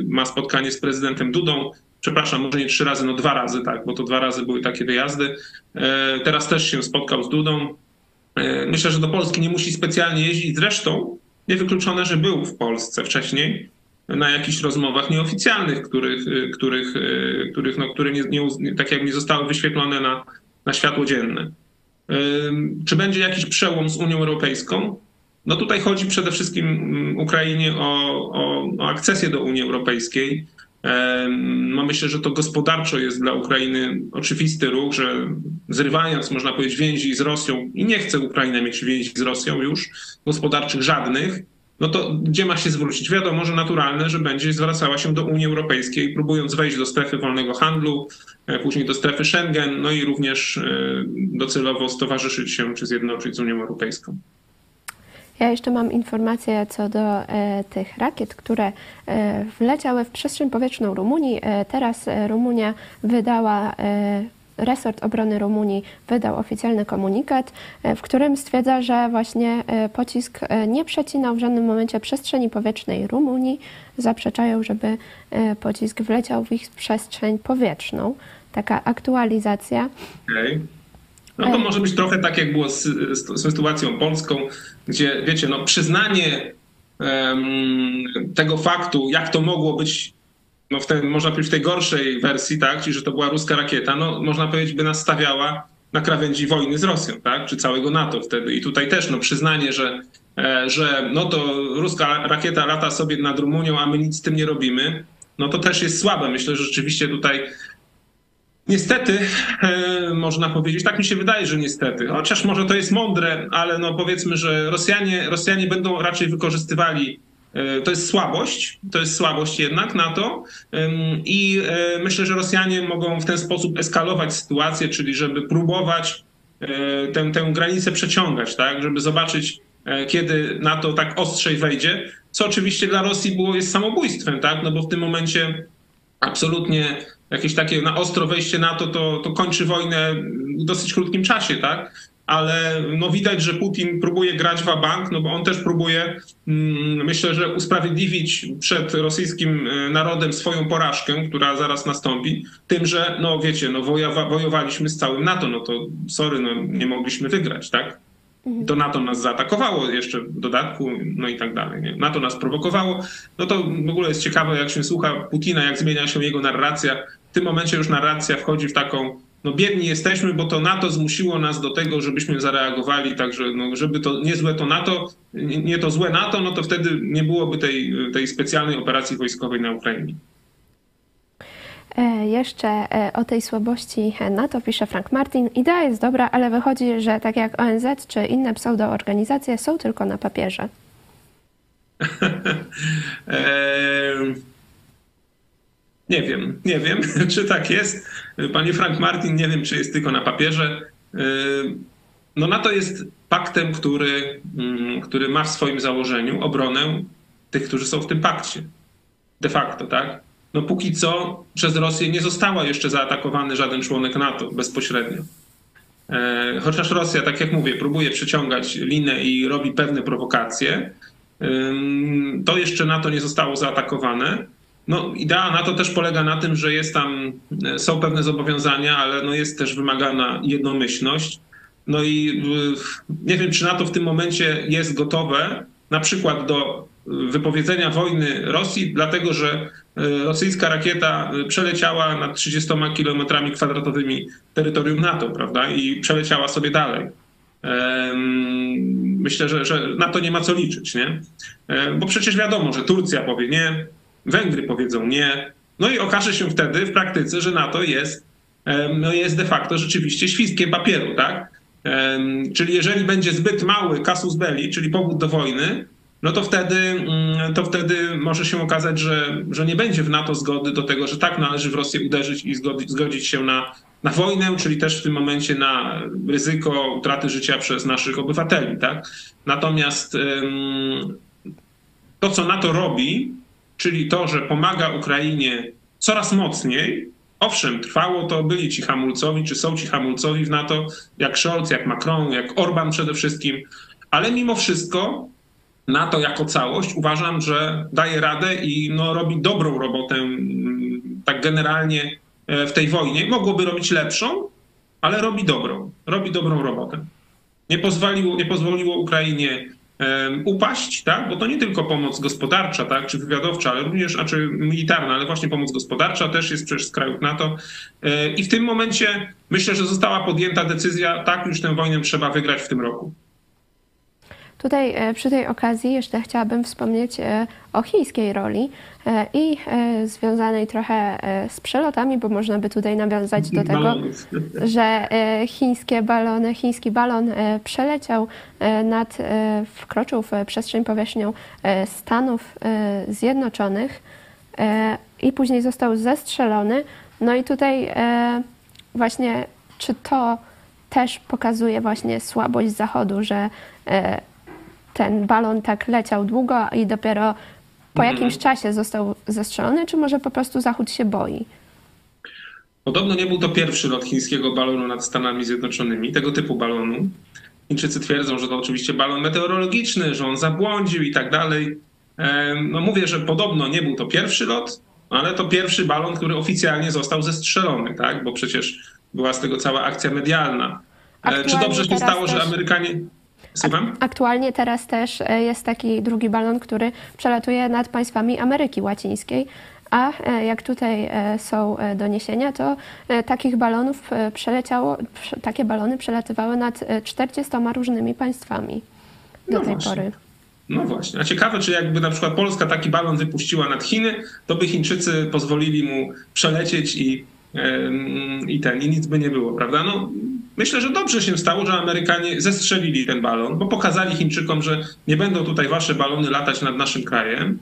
ma spotkanie z prezydentem Dudą. Przepraszam, może nie trzy razy, no dwa razy, tak, bo to dwa razy były takie wyjazdy. Teraz też się spotkał z Dudą. Myślę, że do Polski nie musi specjalnie jeździć. Zresztą niewykluczone, że był w Polsce wcześniej na jakichś rozmowach nieoficjalnych, których, których, których no, które nie, nie, tak jak nie zostały wyświetlone na, na światło dzienne. Czy będzie jakiś przełom z Unią Europejską? No tutaj chodzi przede wszystkim mm, Ukrainie o, o, o akcesję do Unii Europejskiej. No myślę, że to gospodarczo jest dla Ukrainy oczywisty ruch, że zrywając, można powiedzieć, więzi z Rosją i nie chce Ukraina mieć więzi z Rosją już, gospodarczych żadnych, no to gdzie ma się zwrócić? Wiadomo, że naturalne, że będzie zwracała się do Unii Europejskiej, próbując wejść do strefy wolnego handlu, e, później do strefy Schengen, no i również e, docelowo stowarzyszyć się czy zjednoczyć z Unią Europejską. Ja jeszcze mam informację co do e, tych rakiet, które wleciały w przestrzeń powietrzną Rumunii. Teraz Rumunia wydała resort obrony Rumunii wydał oficjalny komunikat, w którym stwierdza, że właśnie pocisk nie przecinał w żadnym momencie przestrzeni powietrznej Rumunii. Zaprzeczają, żeby pocisk wleciał w ich przestrzeń powietrzną. Taka aktualizacja. Okay. No to może być trochę tak, jak było z, z, sytuacją polską, gdzie wiecie, no przyznanie um, tego faktu, jak to mogło być no w tej, można powiedzieć w tej gorszej wersji, tak, czyli że to była ruska rakieta, no można powiedzieć, by nas stawiała na krawędzi wojny z Rosją, tak, czy całego NATO wtedy. I tutaj też no przyznanie, że, e, że no to ruska rakieta lata sobie nad Rumunią, a my nic z tym nie robimy, no to też jest słabe. Myślę, że rzeczywiście tutaj Niestety, e, można powiedzieć, tak mi się wydaje, że niestety, chociaż może to jest mądre, ale no powiedzmy, że Rosjanie, Rosjanie będą raczej wykorzystywali to jest słabość, to jest słabość jednak NATO i e, myślę, że Rosjanie mogą w ten sposób eskalować sytuację, czyli żeby próbować tę, tę granicę przeciągać, tak, żeby zobaczyć, kiedy NATO tak ostrzej wejdzie, co oczywiście dla Rosji było jest samobójstwem, tak, no bo w tym momencie absolutnie jakieś takie na ostro wejście na to, to, to kończy wojnę w dosyć krótkim czasie, tak? Ale no widać, że Putin próbuje grać w bank, no bo on też próbuje, mm, myślę, że usprawiedliwić przed rosyjskim e, narodem swoją porażkę, która zaraz nastąpi, tym, że no wiecie, no wojowa, wojowaliśmy z całym NATO, no to sorry, no nie mogliśmy wygrać, tak? Mhm. To NATO nas zaatakowało jeszcze w dodatku, no i tak dalej. Nie? NATO nas prowokowało. No to w ogóle jest ciekawe, jak się słucha Putina, jak zmienia się jego narracja w tym momencie już narracja wchodzi w taką, no biedni jesteśmy, bo to NATO zmusiło nas do tego, żebyśmy zareagowali, także no, żeby to nie złe to NATO, nie to złe NATO, no to wtedy nie byłoby tej, tej specjalnej operacji wojskowej na Ukrainie. E, jeszcze e, o tej słabości NATO pisze Frank Martin. Idea jest dobra, ale wychodzi, że tak jak ONZ czy inne pseudoorganizacje są tylko na papierze. (laughs) Nie wiem, nie wiem, (laughs) czy tak jest. Panie Frank Martin, nie wiem, czy jest tylko na papierze. Yy, no NATO jest paktem, który, mm, który ma w swoim założeniu obronę tych, którzy są w tym pakcie. De facto, tak? No póki co przez Rosję nie została jeszcze zaatakowany żaden członek NATO bezpośrednio. Yy, chociaż Rosja, tak jak mówię, próbuje przyciągać linę i robi pewne prowokacje, yy, to jeszcze NATO nie zostało zaatakowane. No, idea na to też polega na tym, że jest tam, e, są pewne zobowiązania, ale no jest też wymagana jednomyślność. No i nie wiem, czy NATO w tym momencie jest gotowe na przykład do wypowiedzenia wojny Rosji, dlatego że e, rosyjska rakieta przeleciała nad 30 kilometrami kwadratowymi terytorium NATO, prawda, i przeleciała sobie dalej. Myślę, że, że na to nie ma co liczyć, nie? E, bo przecież wiadomo, że Turcja powie nie, Węgry powiedzą nie. No i okaże się wtedy w praktyce, że NATO jest, no jest de facto rzeczywiście świstkiem papieru, tak? Czyli jeżeli będzie zbyt mały casus belli, czyli powód do wojny, no to wtedy, mm, to wtedy może się okazać, że, że nie będzie w NATO zgody do tego, że tak należy w Rosję uderzyć i zgodzić, zgodzić się na, na wojnę, czyli też w tym momencie na ryzyko utraty życia przez naszych obywateli. Tak? Natomiast to, co NATO robi, czyli to, że pomaga Ukrainie coraz mocniej, Owszem, trwało to, byli ci hamulcowi, czy są ci hamulcowi w NATO, jak Scholz, jak Macron, jak Orban przede wszystkim, ale mimo wszystko NATO jako całość uważam, że daje radę i no, robi dobrą robotę mm, tak generalnie e, w tej wojnie. Mogłoby robić lepszą, ale robi dobrą. Robi dobrą robotę. Nie pozwoliło, nie pozwoliło Ukrainie upaść, tak? bo to nie tylko pomoc gospodarcza tak? czy wywiadowcza, ale również, a czy militarna, ale właśnie pomoc gospodarcza też jest przecież z krajów NATO. E, I w tym momencie myślę, że została podjęta decyzja, tak, już tę wojnę trzeba wygrać w tym roku. Tutaj e, przy tej okazji jeszcze chciałabym wspomnieć e, o chińskiej roli e, i związanej trochę z przelotami, bo można by tutaj nawiązać do tego, (laughs) że chińskie balony, chiński balon przeleciał nad, wkroczył w przestrzeń powierzchnią Stanów Zjednoczonych i później został zestrzelony. No i tutaj właśnie, czy to też pokazuje właśnie słabość Zachodu, że ten balon tak leciał długo i dopiero po mhm. jakimś czasie został zestrzelony, czy może po prostu Zachód się boi? Podobno nie był to pierwszy lot chińskiego balonu nad Stanami Zjednoczonymi, tego typu balonu. Chińczycy twierdzą, że to oczywiście balon meteorologiczny, że on zabłądził i tak dalej. No mówię, że podobno nie był to pierwszy lot, ale to pierwszy balon, który oficjalnie został zestrzelony, tak? Bo przecież była z tego cała akcja medialna. E, Aktualnie Czy dobrze się stało, też... że Amerykanie Słucham? Aktualnie teraz też e, jest taki drugi balon, który przelatuje nad państwami Ameryki Łacińskiej. A e, jak tutaj e, są doniesienia, to takich balonów przeleciało, takie balony przelatywały nad 40 różnymi państwami do no tej właśnie. pory. No właśnie. A ciekawe, czy jakby na przykład Polska taki balon wypuściła nad Chiny, to by Chińczycy pozwolili mu przelecieć i, i ten, i nic by nie było, prawda? No, Myślę, że dobrze się stało, że Amerykanie zestrzelili ten balon, bo pokazali Chińczykom, że nie będą tutaj wasze balony latać nad naszym krajem.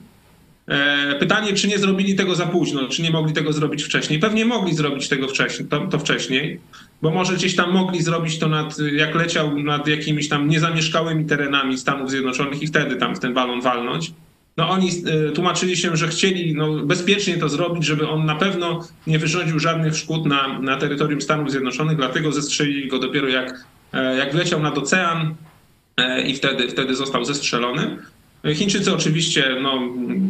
E, pytanie, czy nie zrobili tego za późno, czy nie mogli tego zrobić wcześniej. Pewnie mogli zrobić tego wcześniej, to, to wcześniej, bo może gdzieś tam mogli zrobić to, nad, jak leciał nad jakimiś tam niezamieszkałymi terenami Stanów Zjednoczonych i wtedy tam w ten balon walnąć no oni e, tłumaczyli się, że chcieli no, bezpiecznie to zrobić, żeby on na pewno nie wyrządził żadnych szkód na, na terytorium Stanów Zjednoczonych, dlatego zestrzelili go dopiero jak, e, jak wleciał nad ocean e, i wtedy, wtedy został zestrzelony. Chińczycy oczywiście no,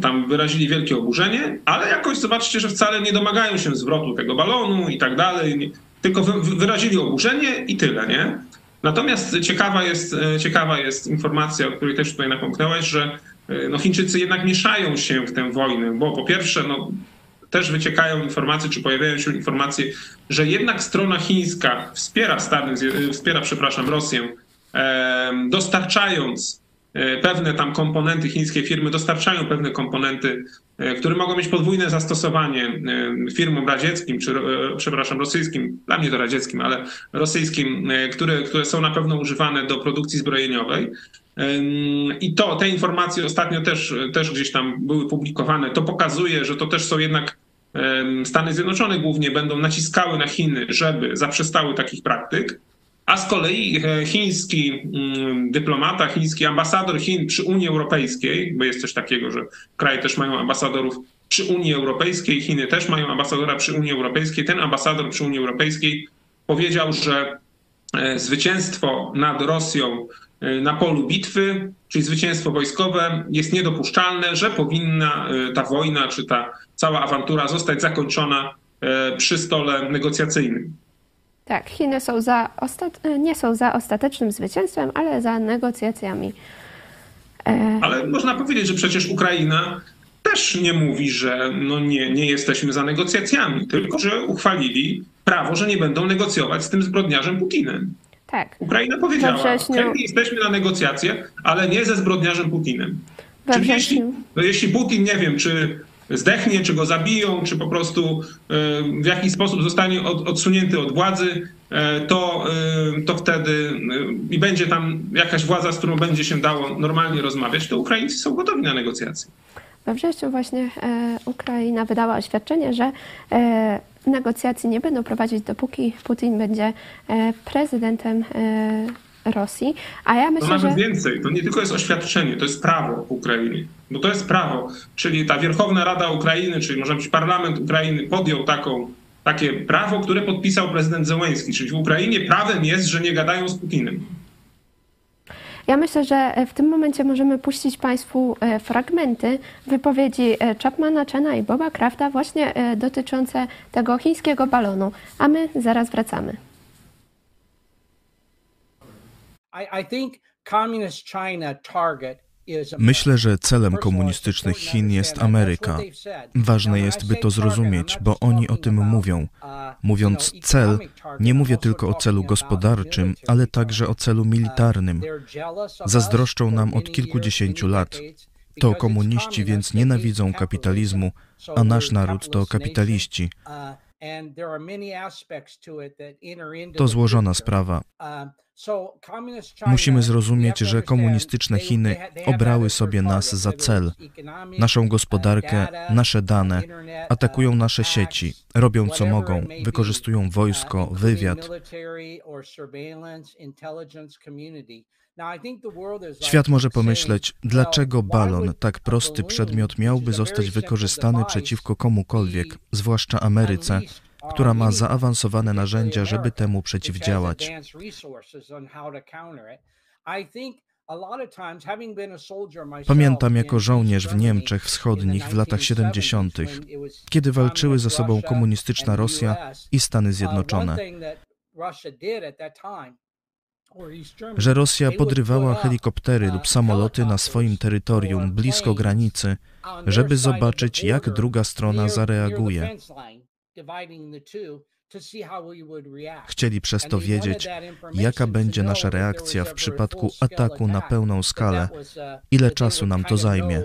tam wyrazili wielkie oburzenie, ale jakoś zobaczcie, że wcale nie domagają się zwrotu tego balonu i tak dalej, tylko wyrazili oburzenie i tyle, nie? Natomiast ciekawa jest, ciekawa jest informacja, o której też tutaj napomknęłaś, że no Chińczycy jednak mieszają się w tę wojnę, bo po pierwsze, no, też wyciekają informacje, czy pojawiają się informacje, że jednak strona chińska wspiera Stany, wspiera, przepraszam, Rosję, dostarczając e, pewne tam komponenty, chińskie firmy dostarczają pewne komponenty, e, które mogą mieć podwójne zastosowanie firmom radzieckim, czy przepraszam, rosyjskim, dla mnie to radzieckim, ale rosyjskim, które, które są na pewno używane do produkcji zbrojeniowej. I to, te informacje ostatnio też, też gdzieś tam były publikowane. To pokazuje, że to też są jednak Stany Zjednoczone głównie będą naciskały na Chiny, żeby zaprzestały takich praktyk. A z kolei e, chiński mm, dyplomata, chiński ambasador Chin przy Unii Europejskiej, bo jest coś takiego, że kraje też mają ambasadorów przy Unii Europejskiej, Chiny też mają ambasadora przy Unii Europejskiej. Ten ambasador przy Unii Europejskiej powiedział, że e, zwycięstwo nad Rosją E, na polu bitwy, czyli zwycięstwo wojskowe, jest niedopuszczalne, że powinna ta wojna czy ta cała awantura zostać zakończona przy stole negocjacyjnym. Tak, Chiny są za nie są za ostatecznym zwycięstwem, ale za negocjacjami. Ale można powiedzieć, że przecież Ukraina też nie mówi, że no nie, nie jesteśmy za negocjacjami, tylko że uchwalili prawo, że nie będą negocjować z tym zbrodniarzem Putinem. Tak. Ukraina powiedziała, wrześniu... chętnie jesteśmy na negocjacje, ale nie ze zbrodniarzem Putinem. Czyli jeśli, jeśli Putin, nie wiem, czy zdechnie, czy go zabiją, czy po prostu e, w jakiś sposób zostanie od, odsunięty od władzy, e, to, e, to wtedy i będzie tam jakaś władza, z którą będzie się dało normalnie rozmawiać, to Ukraińcy są gotowi na negocjacje. We wrześniu właśnie Ukraina wydała oświadczenie, że negocjacji nie będą prowadzić, dopóki Putin będzie e, prezydentem e, Rosji. A ja myślę, to nawet że... więcej, to nie tylko jest oświadczenie, to jest prawo w Ukrainie. Bo to jest prawo, czyli ta Wierchowna Rada Ukrainy, czyli może być parlament Ukrainy podjął taką, takie prawo, które podpisał prezydent Zełenski, czyli w Ukrainie prawem jest, że nie gadają z Putinem. Ja myślę, że e, w tym momencie możemy puścić Państwu e, fragmenty wypowiedzi e, Chapmana Chena i Boba Crafta właśnie dotyczące tego chińskiego balonu, a my zaraz wracamy. Myślę, że celem komunistycznych Chin jest Ameryka. Ważne jest, by to zrozumieć, bo oni o tym mówią. Mówiąc cel, nie mówię tylko o celu gospodarczym, ale także o celu militarnym. Zazdroszczą nam od kilkudziesięciu lat. To komuniści więc nienawidzą kapitalizmu, a nasz naród to kapitaliści. To złożona sprawa. Musimy zrozumieć, że komunistyczne Chiny obrały sobie nas za cel, naszą gospodarkę, nasze dane, atakują nasze sieci, robią co mogą, wykorzystują wojsko, wywiad. Świat może pomyśleć, dlaczego balon, tak prosty przedmiot, miałby zostać wykorzystany przeciwko komukolwiek, zwłaszcza Ameryce, która ma zaawansowane narzędzia, żeby temu przeciwdziałać. Pamiętam jako żołnierz w Niemczech Wschodnich w latach 70., kiedy walczyły ze sobą komunistyczna Rosja i Stany Zjednoczone. Że Rosja podrywała helikoptery lub samoloty na swoim terytorium blisko granicy, żeby zobaczyć, jak druga strona zareaguje. Chcieli przez to wiedzieć, jaka będzie nasza reakcja w przypadku ataku na pełną skalę, uh, ile czasu nam to zajmie.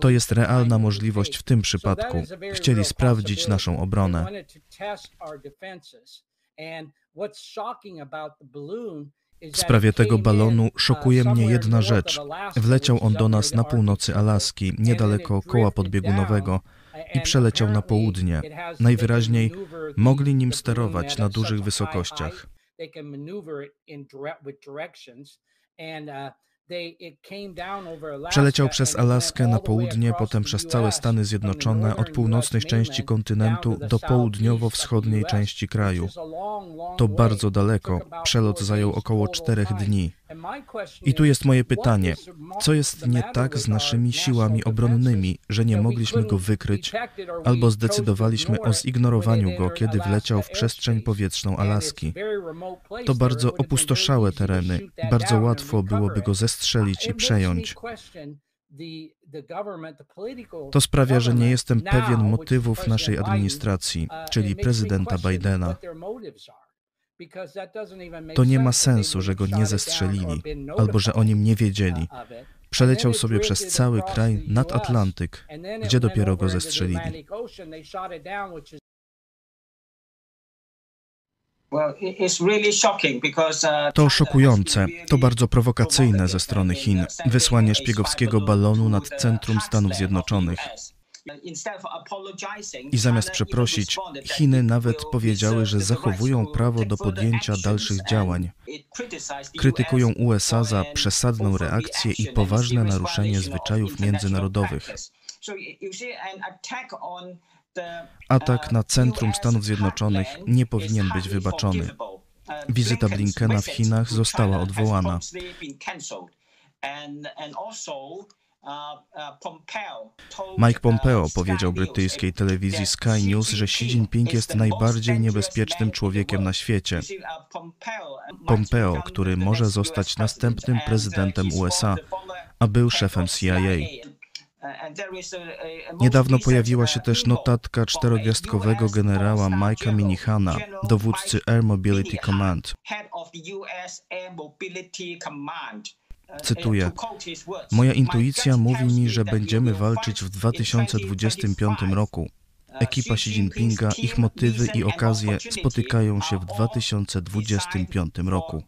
To jest realna możliwość w tym przypadku. Chcieli sprawdzić naszą obronę. W sprawie tego balonu uh, szokuje mnie jedna rzecz. Wleciał on do nas na północy Alaski, niedaleko koła podbiegunowego i przeleciał na południe. Najwyraźniej mogli nim sterować na dużych wysokościach. Przeleciał przez Alaskę na południe, potem przez całe Stany Zjednoczone, od północnej części kontynentu do południowo-wschodniej części kraju. To bardzo daleko. Przelot zajął około czterech dni. I tu jest moje pytanie: co jest nie tak z naszymi siłami obronnymi, że nie mogliśmy go wykryć, albo zdecydowaliśmy o zignorowaniu go, kiedy wleciał w przestrzeń powietrzną Alaski? To bardzo opustoszałe tereny, bardzo łatwo byłoby go zestrzelić i przejąć. To sprawia, że nie jestem pewien motywów naszej administracji, czyli prezydenta Bidena. To nie ma sensu, że go nie zestrzelili, albo że o nim nie wiedzieli. Przeleciał sobie przez cały kraj nad Atlantyk, gdzie dopiero go zestrzelili. Uh, to szokujące, to bardzo prowokacyjne ze strony Chin, wysłanie szpiegowskiego balonu nad centrum Stanów Zjednoczonych. I zamiast przeprosić, Chiny nawet powiedziały, że zachowują prawo do podjęcia dalszych działań. Krytykują USA za przesadną reakcję i poważne naruszenie zwyczajów międzynarodowych. Atak na centrum Stanów Zjednoczonych nie powinien być wybaczony. Wizyta Blinkena w Chinach została odwołana. Mike Pompeo powiedział brytyjskiej telewizji Sky News, że Xi Jinping jest najbardziej niebezpiecznym człowiekiem na świecie. Pompeo, który może zostać następnym prezydentem USA, a był szefem CIA. Niedawno pojawiła się też notatka czterogwiazdkowego generała Mike'a Minihana, dowódcy Air Mobility Command. Cytuję: Moja intuicja mówi mi, że będziemy walczyć w 2025 roku. Ekipa Xi Jinpinga, ich motywy i okazje spotykają się w 2025 roku.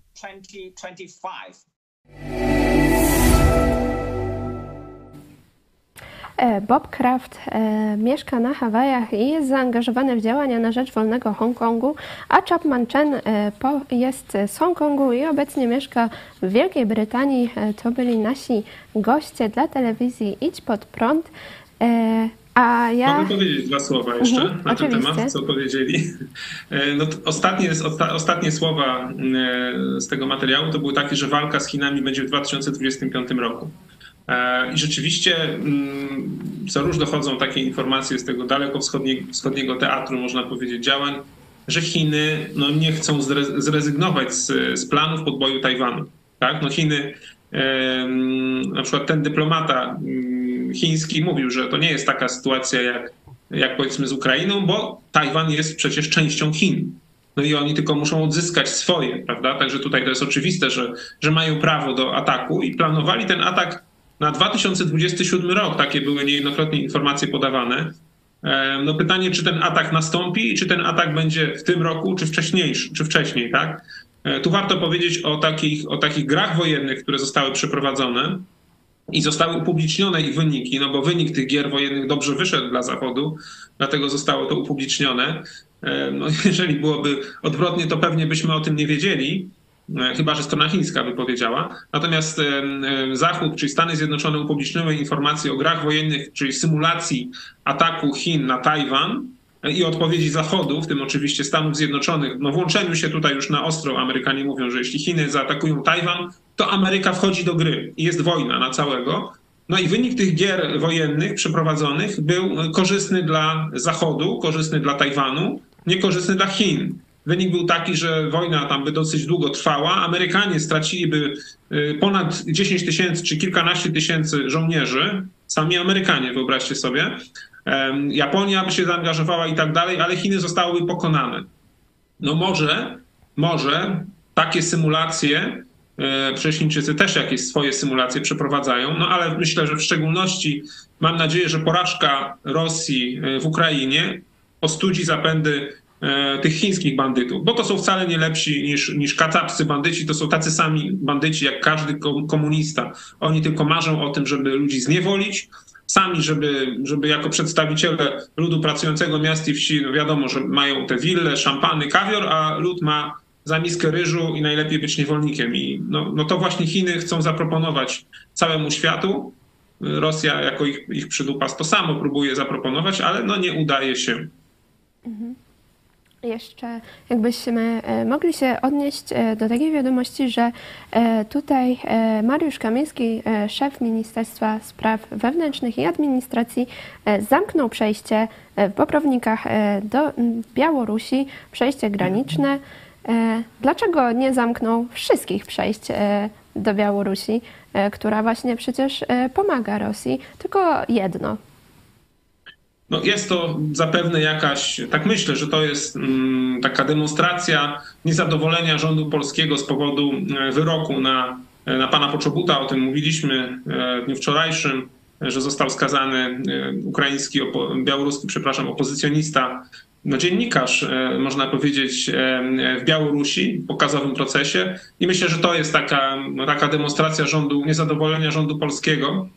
E, Bob Kraft e, mieszka na Hawajach i jest zaangażowany w działania na rzecz wolnego Hongkongu, a Chapman Chen e, jest z Hongkongu i obecnie mieszka w Wielkiej Brytanii. To byli nasi goście dla telewizji Idź Pod Prąd. A ja... Mogę powiedzieć dwa słowa jeszcze Mhm, na ten oczywiście. temat, co powiedzieli. No, ostatnie, osta, ostatnie słowa z tego materiału to były takie, że walka z Chinami będzie w 2025 roku. E, I rzeczywiście mm, co róż dochodzą takie informacje z tego daleko wschodniego, teatru, można powiedzieć, działań, że Chiny no, nie chcą zre- zrezygnować z, z planów podboju Tajwanu. Tak? No Chiny, na przykład ten dyplomata mm, chiński mówił, że to nie jest taka sytuacja jak, jak powiedzmy z Ukrainą, bo Tajwan jest przecież częścią Chin. No i oni tylko muszą odzyskać swoje, prawda? Także tutaj to jest oczywiste, że, że mają prawo do ataku i planowali ten atak na 2027 rok. Takie były niejednokrotnie informacje podawane. No pytanie, czy ten atak nastąpi i czy ten atak będzie w tym roku, czy wcześniejszy, czy wcześniej, tak? E, Tu warto powiedzieć o takich, o takich grach wojennych, które zostały przeprowadzone i zostały upublicznione ich wyniki, no bo wynik tych gier wojennych dobrze wyszedł dla Zachodu, dlatego zostało to upublicznione. E, No, (laughs) jeżeli byłoby odwrotnie, to pewnie byśmy o tym nie wiedzieli, chyba że strona chińska by powiedziała. Natomiast e, e, Zachód, czyli Stany Zjednoczone upubliczniły informacje o grach wojennych, czyli symulacji ataku Chin na Tajwan e, i odpowiedzi Zachodu, w tym oczywiście Stanów Zjednoczonych. No włączeniu się tutaj już na ostro Amerykanie mówią, że jeśli Chiny zaatakują Tajwan, to Ameryka wchodzi do gry i jest wojna na całego. No i wynik tych gier wojennych przeprowadzonych był korzystny dla Zachodu, korzystny dla Tajwanu, niekorzystny dla Chin. Wynik był taki, że wojna tam by dosyć długo trwała. Amerykanie straciliby y, ponad 10 tysięcy czy kilkanaście tysięcy żołnierzy. Sami Amerykanie, wyobraźcie sobie. Japonia by się zaangażowała i tak dalej, ale Chiny zostałyby pokonane. No może, może takie symulacje, e, przecież też jakieś swoje symulacje przeprowadzają, no ale myślę, że w szczególności mam nadzieję, że porażka Rosji e, w Ukrainie ostudzi zapędy tych chińskich bandytów, bo to są wcale nie lepsi niż, niż kacapscy bandyci, to są tacy sami bandyci jak każdy ko- komunista. Oni tylko marzą o tym, żeby ludzi zniewolić, sami, żeby, żeby jako przedstawiciele ludu pracującego miast i wsi, no wiadomo, że mają te wille, szampany, kawior, a lud ma za miskę ryżu i najlepiej być niewolnikiem. I no, no to właśnie Chiny chcą zaproponować całemu światu. Rosja jako ich, ich przydupas to samo próbuje zaproponować, ale no nie udaje się. Jeszcze jakbyśmy e, mogli się odnieść e, do takiej wiadomości, że e, tutaj Mariusz Kamiński, szef Ministerstwa Spraw Wewnętrznych i Administracji, zamknął przejście w Bobrownikach do Białorusi, przejście graniczne. Dlaczego nie zamknął wszystkich przejść do Białorusi, która właśnie przecież pomaga Rosji, tylko jedno? No jest to zapewne jakaś, tak myślę, że to jest mm, taka demonstracja niezadowolenia rządu polskiego z powodu e, wyroku na, na pana Poczobuta. O tym mówiliśmy e, w dniu wczorajszym, e, że został skazany e, ukraiński, białoruski, przepraszam, opozycjonista, no dziennikarz, e, można powiedzieć, e, w Białorusi, w pokazowym procesie. I myślę, że to jest taka, taka demonstracja rządu, niezadowolenia rządu polskiego.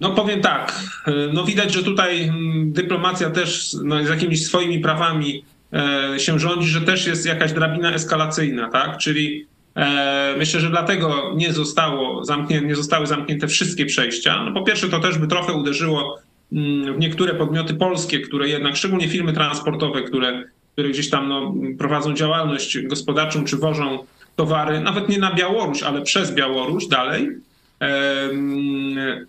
No powiem tak, e, no widać, że tutaj mm, dyplomacja też no, z jakimiś swoimi prawami e, się rządzi, że też jest jakaś drabina eskalacyjna, tak? Czyli e, myślę, że dlatego nie, zostało zamknię, nie zostały zamknięte wszystkie przejścia. No po pierwsze to też by trochę uderzyło mm, w niektóre podmioty polskie, które jednak, szczególnie firmy transportowe, które, które gdzieś tam no, prowadzą działalność gospodarczą czy wożą towary, nawet nie na Białoruś, ale przez Białoruś dalej.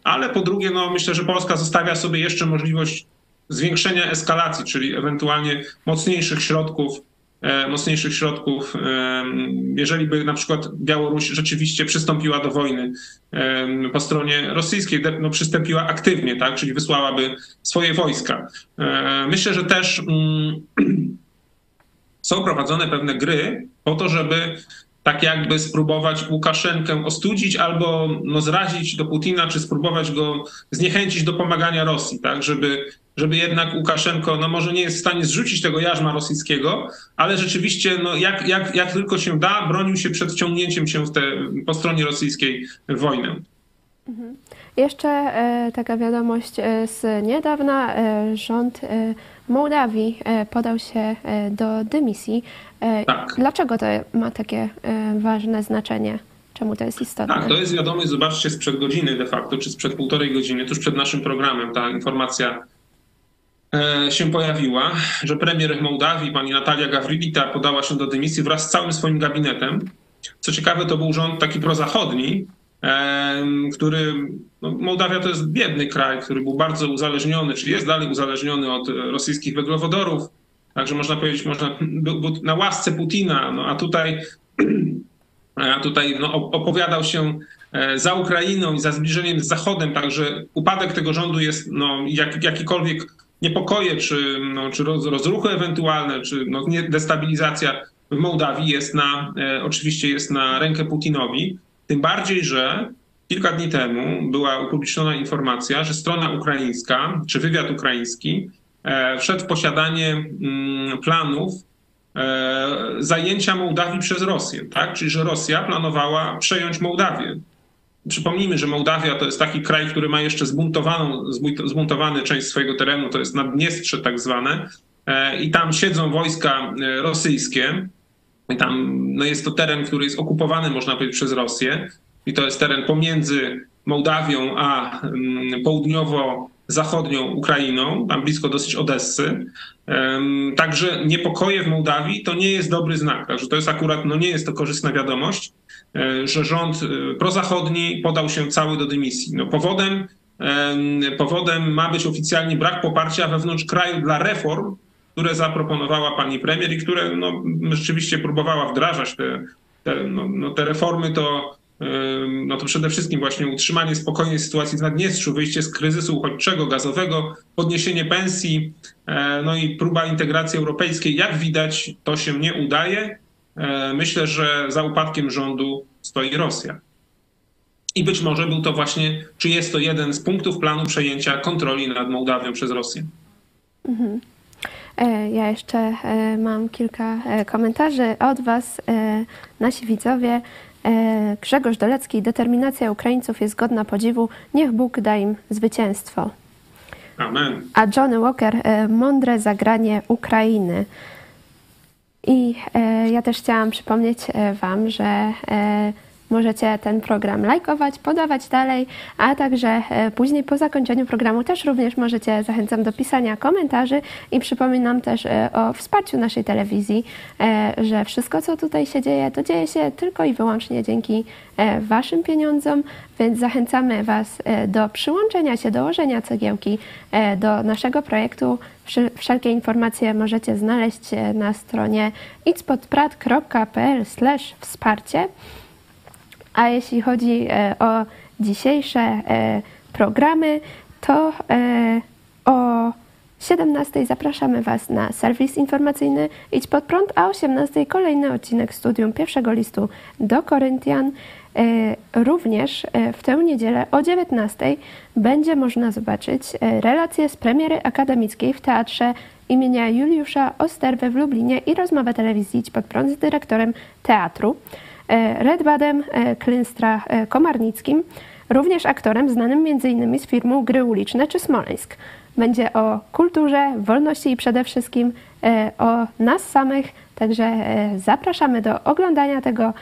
Ale po drugie, no myślę, że Polska zostawia sobie jeszcze możliwość zwiększenia eskalacji, czyli ewentualnie mocniejszych środków, e, mocniejszych środków, jeżeli by na przykład Białoruś rzeczywiście przystąpiła do wojny po stronie rosyjskiej, no przystąpiła aktywnie, tak, czyli wysłałaby swoje wojska. E, Myślę, że też mm, (clears throat) są prowadzone pewne gry po to, żeby tak jakby spróbować Łukaszenkę ostudzić albo no, zrazić do Putina, czy spróbować go zniechęcić do pomagania Rosji, tak, żeby, żeby jednak Łukaszenko, no może nie jest w stanie zrzucić tego jarzma rosyjskiego, ale rzeczywiście, no jak, jak, jak tylko się da, bronił się przed wciągnięciem się w tę po stronie rosyjskiej wojnę. Jeszcze e, taka wiadomość e, z niedawna. E, rząd Mołdawii e, podał się e, do dymisji. E, Tak. Dlaczego to ma takie ważne znaczenie? Czemu to jest istotne? Tak, to jest wiadomość, zobaczcie, sprzed godziny de facto, czy sprzed półtorej godziny, tuż przed naszym programem ta informacja się pojawiła, że premier Mołdawii, pani Natalia Gawrilita, podała się do dymisji wraz z całym swoim gabinetem. Co ciekawe, to był rząd taki prozachodni, który, no, Mołdawia to jest biedny kraj, który był bardzo uzależniony, czy jest dalej uzależniony od rosyjskich węglowodorów. Także można powiedzieć, można, był, był na łasce Putina, no, a tutaj (clears throat) a tutaj no, op- opowiadał się e, za Ukrainą i za zbliżeniem z Zachodem, także upadek tego rządu jest no, jak, jakikolwiek niepokoje, czy, no, czy roz, rozruchy ewentualne, czy no, destabilizacja w Mołdawii jest na, e, oczywiście jest na rękę Putinowi. Tym bardziej, że kilka dni temu była upubliczniona informacja, że strona ukraińska, czy wywiad ukraiński e, wszedł w posiadanie mm, planów e, zajęcia Mołdawii przez Rosję, tak? Czyli, że Rosja planowała przejąć Mołdawię. Przypomnijmy, że Mołdawia to jest taki kraj, który ma jeszcze zbuntowaną, zbunt- zbuntowany część swojego terenu, to jest Naddniestrze tak zwane, e, i tam siedzą wojska rosyjskie. Tam no jest to teren, który jest okupowany, można powiedzieć, przez Rosję. I to jest teren pomiędzy Mołdawią a mm, południowo-zachodnią Ukrainą, tam blisko dosyć Odessy. Także niepokoje w Mołdawii to nie jest dobry znak. Także to jest akurat, no nie jest to korzystna wiadomość, e, że rząd e, prozachodni podał się cały do dymisji. No powodem, em, powodem ma być oficjalnie brak poparcia wewnątrz kraju dla reform, które zaproponowała pani premier i które no, rzeczywiście próbowała wdrażać te, te, no, no, te reformy, to, no, to przede wszystkim właśnie utrzymanie spokojnej sytuacji w Naddniestrzu, wyjście z kryzysu uchodźczego, gazowego, podniesienie pensji, e, no i próba integracji europejskiej. Jak widać, to się nie udaje. E, Myślę, że za upadkiem rządu stoi Rosja. I być może był to właśnie, czy jest to jeden z punktów planu przejęcia kontroli nad Mołdawią przez Rosję. E, Ja jeszcze e, mam kilka e, komentarzy od Was, e, nasi widzowie. E, Grzegorz Dolecki, determinacja Ukraińców jest godna podziwu. Niech Bóg da im zwycięstwo. Amen. A Johnny Walker, e, mądre zagranie Ukrainy. I e, ja też chciałam przypomnieć e, Wam, że e, możecie ten program lajkować, podawać dalej, a także e, później po zakończeniu programu też również możecie, zachęcam do pisania komentarzy i przypominam też e, o wsparciu naszej telewizji, e, że wszystko co tutaj się dzieje, to dzieje się tylko i wyłącznie dzięki Waszym pieniądzom, więc zachęcamy Was do przyłączenia się, dołożenia cegiełki do naszego projektu. Wszelkie informacje możecie znaleźć na stronie itspodprat.pl wsparcie. A jeśli chodzi e, o dzisiejsze e, programy, to e, o 17 zapraszamy Was na serwis informacyjny Idź Pod Prąd, a o 18 kolejny odcinek studium pierwszego listu do Koryntian. Również w tę niedzielę o 19 będzie można zobaczyć relacje z premiery akademickiej w Teatrze imienia Juliusza Osterwy w Lublinie i rozmowę telewizji Idź Pod Prąd z dyrektorem teatru. E, Redbadem e, Klynstra e, Komarnickim, również aktorem znanym m.in. z filmu Gry uliczne czy Smoleńsk. Będzie o kulturze, wolności i przede wszystkim o nas samych, także zapraszamy do oglądania tego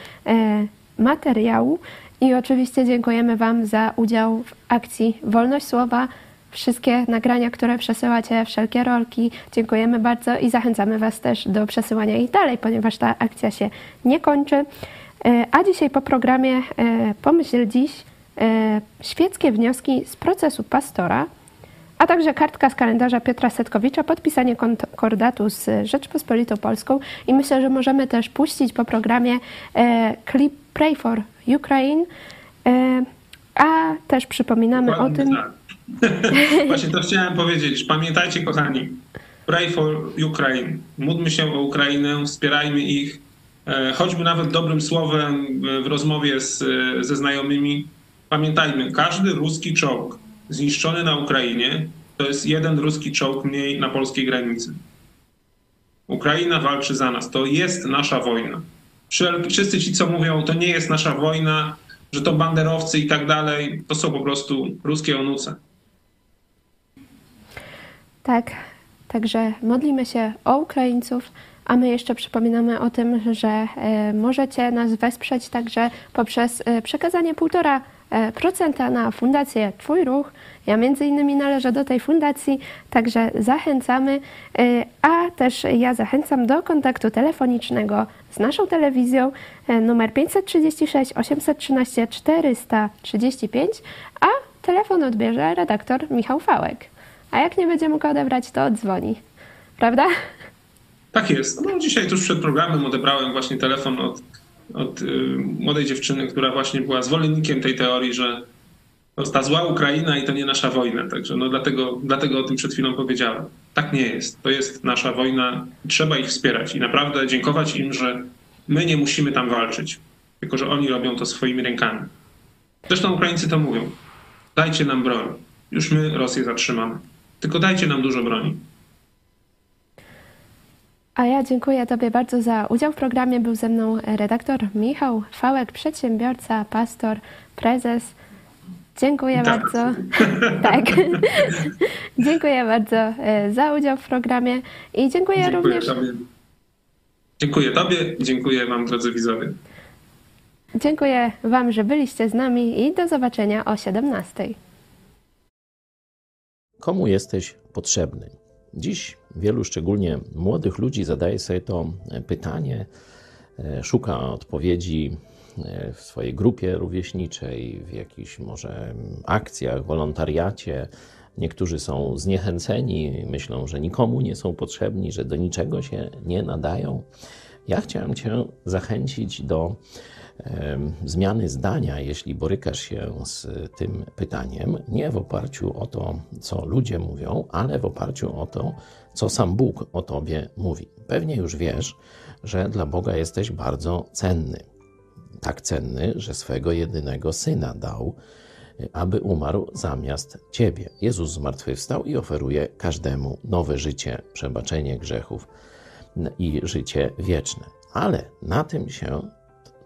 materiału i oczywiście dziękujemy Wam za udział w akcji Wolność Słowa. Wszystkie nagrania, które przesyłacie, wszelkie rolki, dziękujemy bardzo i zachęcamy Was też do przesyłania ich dalej, ponieważ ta akcja się nie kończy. E, A dzisiaj po programie e, Pomyśl Dziś e, świeckie wnioski z procesu pastora, a także kartka z kalendarza Piotra Setkowicza, podpisanie konkordatu z Rzeczpospolitą Polską i myślę, że możemy też puścić po programie klip Pray for Ukraine, a też przypominamy o tym, tak. (laughs) Właśnie to chciałem powiedzieć. Pamiętajcie, kochani, pray for Ukraine. Módlmy się o Ukrainę, wspierajmy ich, choćby nawet dobrym słowem w- w rozmowie z, e, ze znajomymi. Pamiętajmy, każdy ruski czołg zniszczony na Ukrainie to jest jeden ruski czołg mniej na polskiej granicy. Ukraina walczy za nas. To jest nasza wojna. Wszyscy ci, co mówią, to nie jest nasza wojna, że to banderowcy i tak dalej, to są po prostu ruskie onuce. Tak, także modlimy się o Ukraińców, a my jeszcze przypominamy o tym, że e, możecie nas wesprzeć także poprzez e, przekazanie 1,5% na Fundację Twój Ruch. Ja między innymi należę do tej fundacji, także zachęcamy, e, a też ja zachęcam do kontaktu telefonicznego z naszą telewizją numer 536 813 435, a telefon odbierze redaktor Michał Fałek. A jak nie będzie mógł odebrać, to odzwoni. Prawda? Tak jest. No, dzisiaj tuż przed programem odebrałem właśnie telefon od, od y, młodej dziewczyny, która właśnie była zwolennikiem tej teorii, że ta zła Ukraina i to nie nasza wojna. Także no dlatego, dlatego o tym przed chwilą powiedziałem. Tak nie jest. To jest nasza wojna. Trzeba ich wspierać i naprawdę dziękować im, że my nie musimy tam walczyć, tylko że oni robią to swoimi rękami. Zresztą Ukraińcy to mówią. Dajcie nam broń. Już my Rosję zatrzymamy. Tylko dajcie nam dużo broni. A ja dziękuję Tobie bardzo za udział w programie. Był ze mną redaktor Michał Fałek, przedsiębiorca, pastor, prezes. Dziękuję Tak. bardzo. (laughs) tak. (laughs) dziękuję bardzo e, za udział w programie i dziękuję, Dziękuję również. Tobie. Dziękuję Tobie, dziękuję Wam, drodzy widzowie. Dziękuję Wam, że byliście z nami i do zobaczenia o 17. Komu jesteś potrzebny? Dziś wielu, szczególnie młodych ludzi, zadaje sobie to pytanie, e, szuka odpowiedzi e, w swojej grupie rówieśniczej, w jakichś może akcjach, wolontariacie. Niektórzy są zniechęceni, myślą, że nikomu nie są potrzebni, że do niczego się nie nadają. Ja chciałem Cię zachęcić do zmiany zdania, jeśli borykasz się z tym pytaniem, nie w oparciu o to, co ludzie mówią, ale w oparciu o to, co sam Bóg o tobie mówi. Pewnie już wiesz, że dla Boga jesteś bardzo cenny. Tak cenny, że swego jedynego syna dał, aby umarł zamiast ciebie. Jezus zmartwychwstał i oferuje każdemu nowe życie, przebaczenie grzechów i życie wieczne. Ale na tym się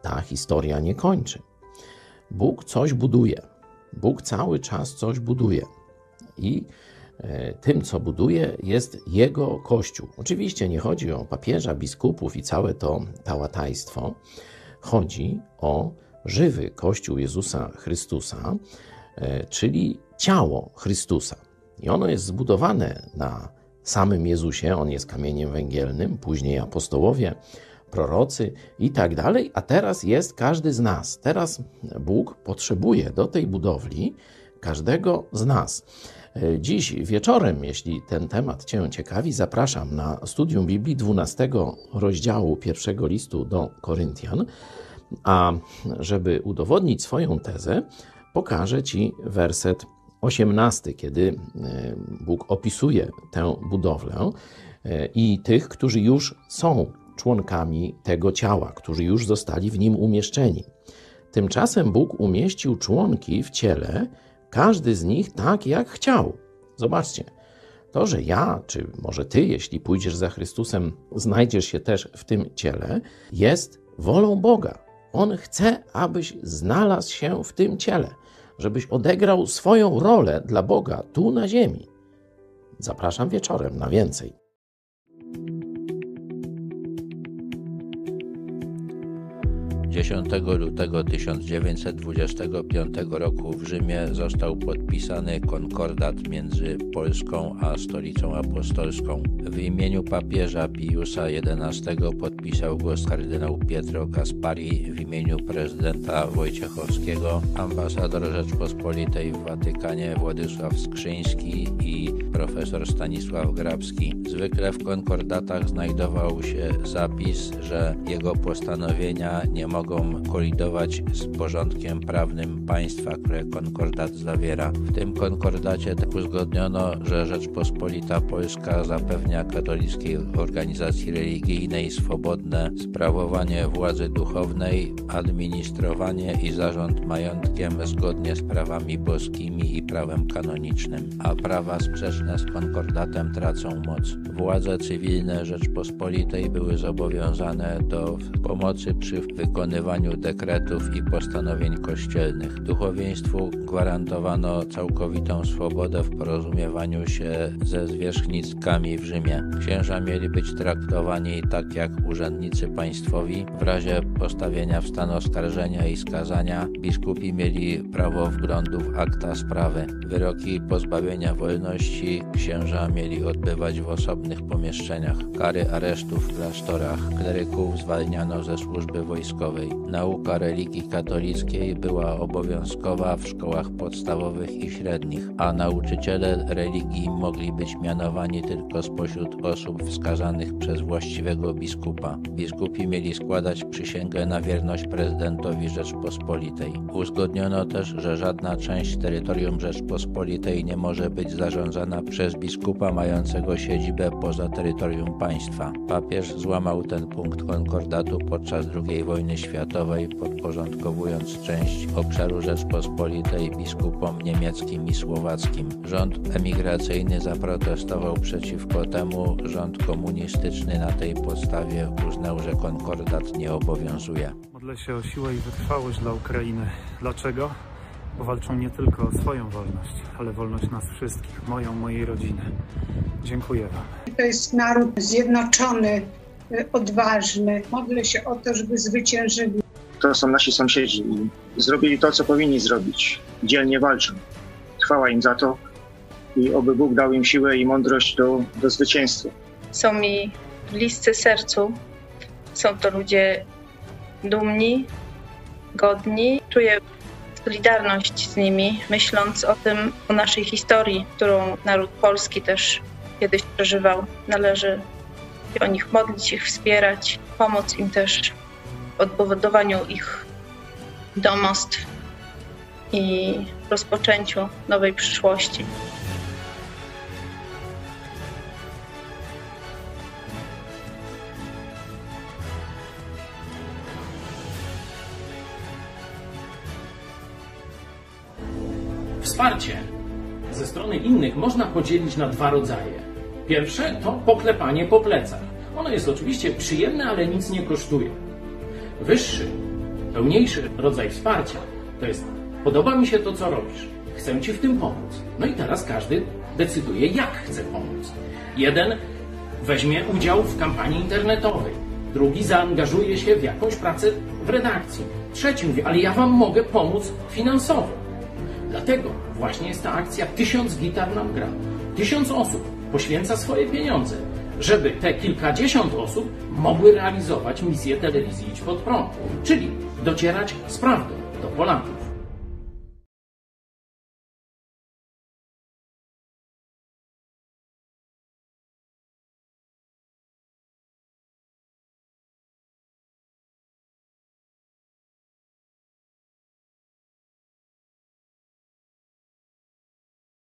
ta historia nie kończy. Bóg coś buduje. Bóg cały czas coś buduje. I tym, co buduje, jest Jego Kościół. Oczywiście nie chodzi o papieża, biskupów i całe to pałatajstwo. Chodzi o żywy Kościół Jezusa Chrystusa, e, czyli ciało Chrystusa. I ono jest zbudowane na samym Jezusie, on jest kamieniem węgielnym, później apostołowie, prorocy i tak dalej, a teraz jest każdy z nas. Teraz Bóg potrzebuje do tej budowli każdego z nas. Dziś wieczorem, jeśli ten temat Cię ciekawi, zapraszam na studium Biblii 12 rozdziału pierwszego listu do Koryntian. A żeby udowodnić swoją tezę, pokażę Ci werset 18, kiedy e, Bóg opisuje tę budowlę e, i tych, którzy już są członkami tego ciała, którzy już zostali w nim umieszczeni. Tymczasem Bóg umieścił członki w ciele, każdy z nich tak, jak chciał. Zobaczcie, to, że ja, czy może ty, jeśli pójdziesz za Chrystusem, znajdziesz się też w tym ciele, jest wolą Boga. On chce, abyś znalazł się w tym ciele, żebyś odegrał swoją rolę dla Boga tu na ziemi. Zapraszam wieczorem na więcej. 10 lutego 1925 roku w Rzymie został podpisany konkordat między Polską a Stolicą Apostolską. W imieniu papieża Piusa XI podpisał go kardynał Pietro Gaspari, w imieniu prezydenta Wojciechowskiego, ambasador Rzeczpospolitej w Watykanie Władysław Skrzyński i profesor Stanisław Grabski. Zwykle w konkordatach znajdował się zapis, że jego postanowienia nie mogą kolidować z porządkiem prawnym państwa, które konkordat zawiera. W tym konkordacie tak uzgodniono, że Rzeczpospolita Polska zapewnia katolickiej organizacji religijnej swobodne sprawowanie władzy duchownej, administrowanie i zarząd majątkiem zgodnie z prawami boskimi i prawem kanonicznym, a prawa sprzeczne z konkordatem tracą moc. Władze cywilne Rzeczpospolitej były zobowiązane do pomocy przy wykonywaniu dekretów i postanowień kościelnych. Duchowieństwu gwarantowano całkowitą swobodę w porozumiewaniu się ze zwierzchnickami w Rzymie. Księża mieli być traktowani tak jak urzędnicy państwowi. W razie postawienia w stan oskarżenia i skazania biskupi mieli prawo wglądu w akta sprawy. Wyroki pozbawienia wolności księża mieli odbywać w osobnych pomieszczeniach. Kary aresztu w klasztorach kleryków zwalniano ze służby wojskowej. Nauka religii katolickiej była obowiązkowa w szkołach podstawowych i średnich, a nauczyciele religii mogli być mianowani tylko spośród osób wskazanych przez właściwego biskupa. Biskupi mieli składać przysięgę na wierność prezydentowi Rzeczpospolitej. Uzgodniono też, że żadna część terytorium Rzeczpospolitej nie może być zarządzana przez biskupa mającego siedzibę poza terytorium państwa. Papież złamał ten punkt konkordatu podczas II wojny światowej, podporządkowując część obszaru Rzeczpospolitej biskupom niemieckim i słowackim. Rząd emigracyjny zaprotestował przeciwko temu, rząd komunistyczny na tej podstawie uznał, że konkordat nie obowiązuje. Modlę się o siłę i wytrwałość dla Ukrainy. Dlaczego? Bo walczą nie tylko o swoją wolność, ale wolność nas wszystkich, moją, mojej rodziny. Dziękuję Wam. To jest naród zjednoczony, y, odważny. Modlę się o to, żeby zwyciężyli. To są nasi sąsiedzi i zrobili to, co powinni zrobić. Dzielnie walczą. Chwała im za to i oby Bóg dał im siłę i mądrość do, do zwycięstwa. Są mi bliscy sercu. Są to ludzie dumni, godni. Czuję solidarność z nimi, myśląc o tym, o naszej historii, którą naród polski też kiedyś przeżywał. Należy się o nich modlić, ich wspierać, pomóc im też w odbudowaniu ich domostw i rozpoczęciu nowej przyszłości. Wsparcie ze strony innych można podzielić na dwa rodzaje. Pierwsze to poklepanie po plecach. Ono jest oczywiście przyjemne, ale nic nie kosztuje. Wyższy, pełniejszy rodzaj wsparcia to jest podoba mi się to, co robisz. Chcę Ci w tym pomóc. No i teraz każdy decyduje, jak chce pomóc. Jeden weźmie udział w kampanii internetowej, drugi zaangażuje się w jakąś pracę w redakcji, trzeci mówi, ale ja Wam mogę pomóc finansowo. Dlatego właśnie jest ta akcja Tysiąc gitar nam gra. Tysiąc osób poświęca swoje pieniądze, żeby te kilkadziesiąt osób mogły realizować misję telewizji Idź Pod Prąd, czyli docierać z prawdą do Polaków.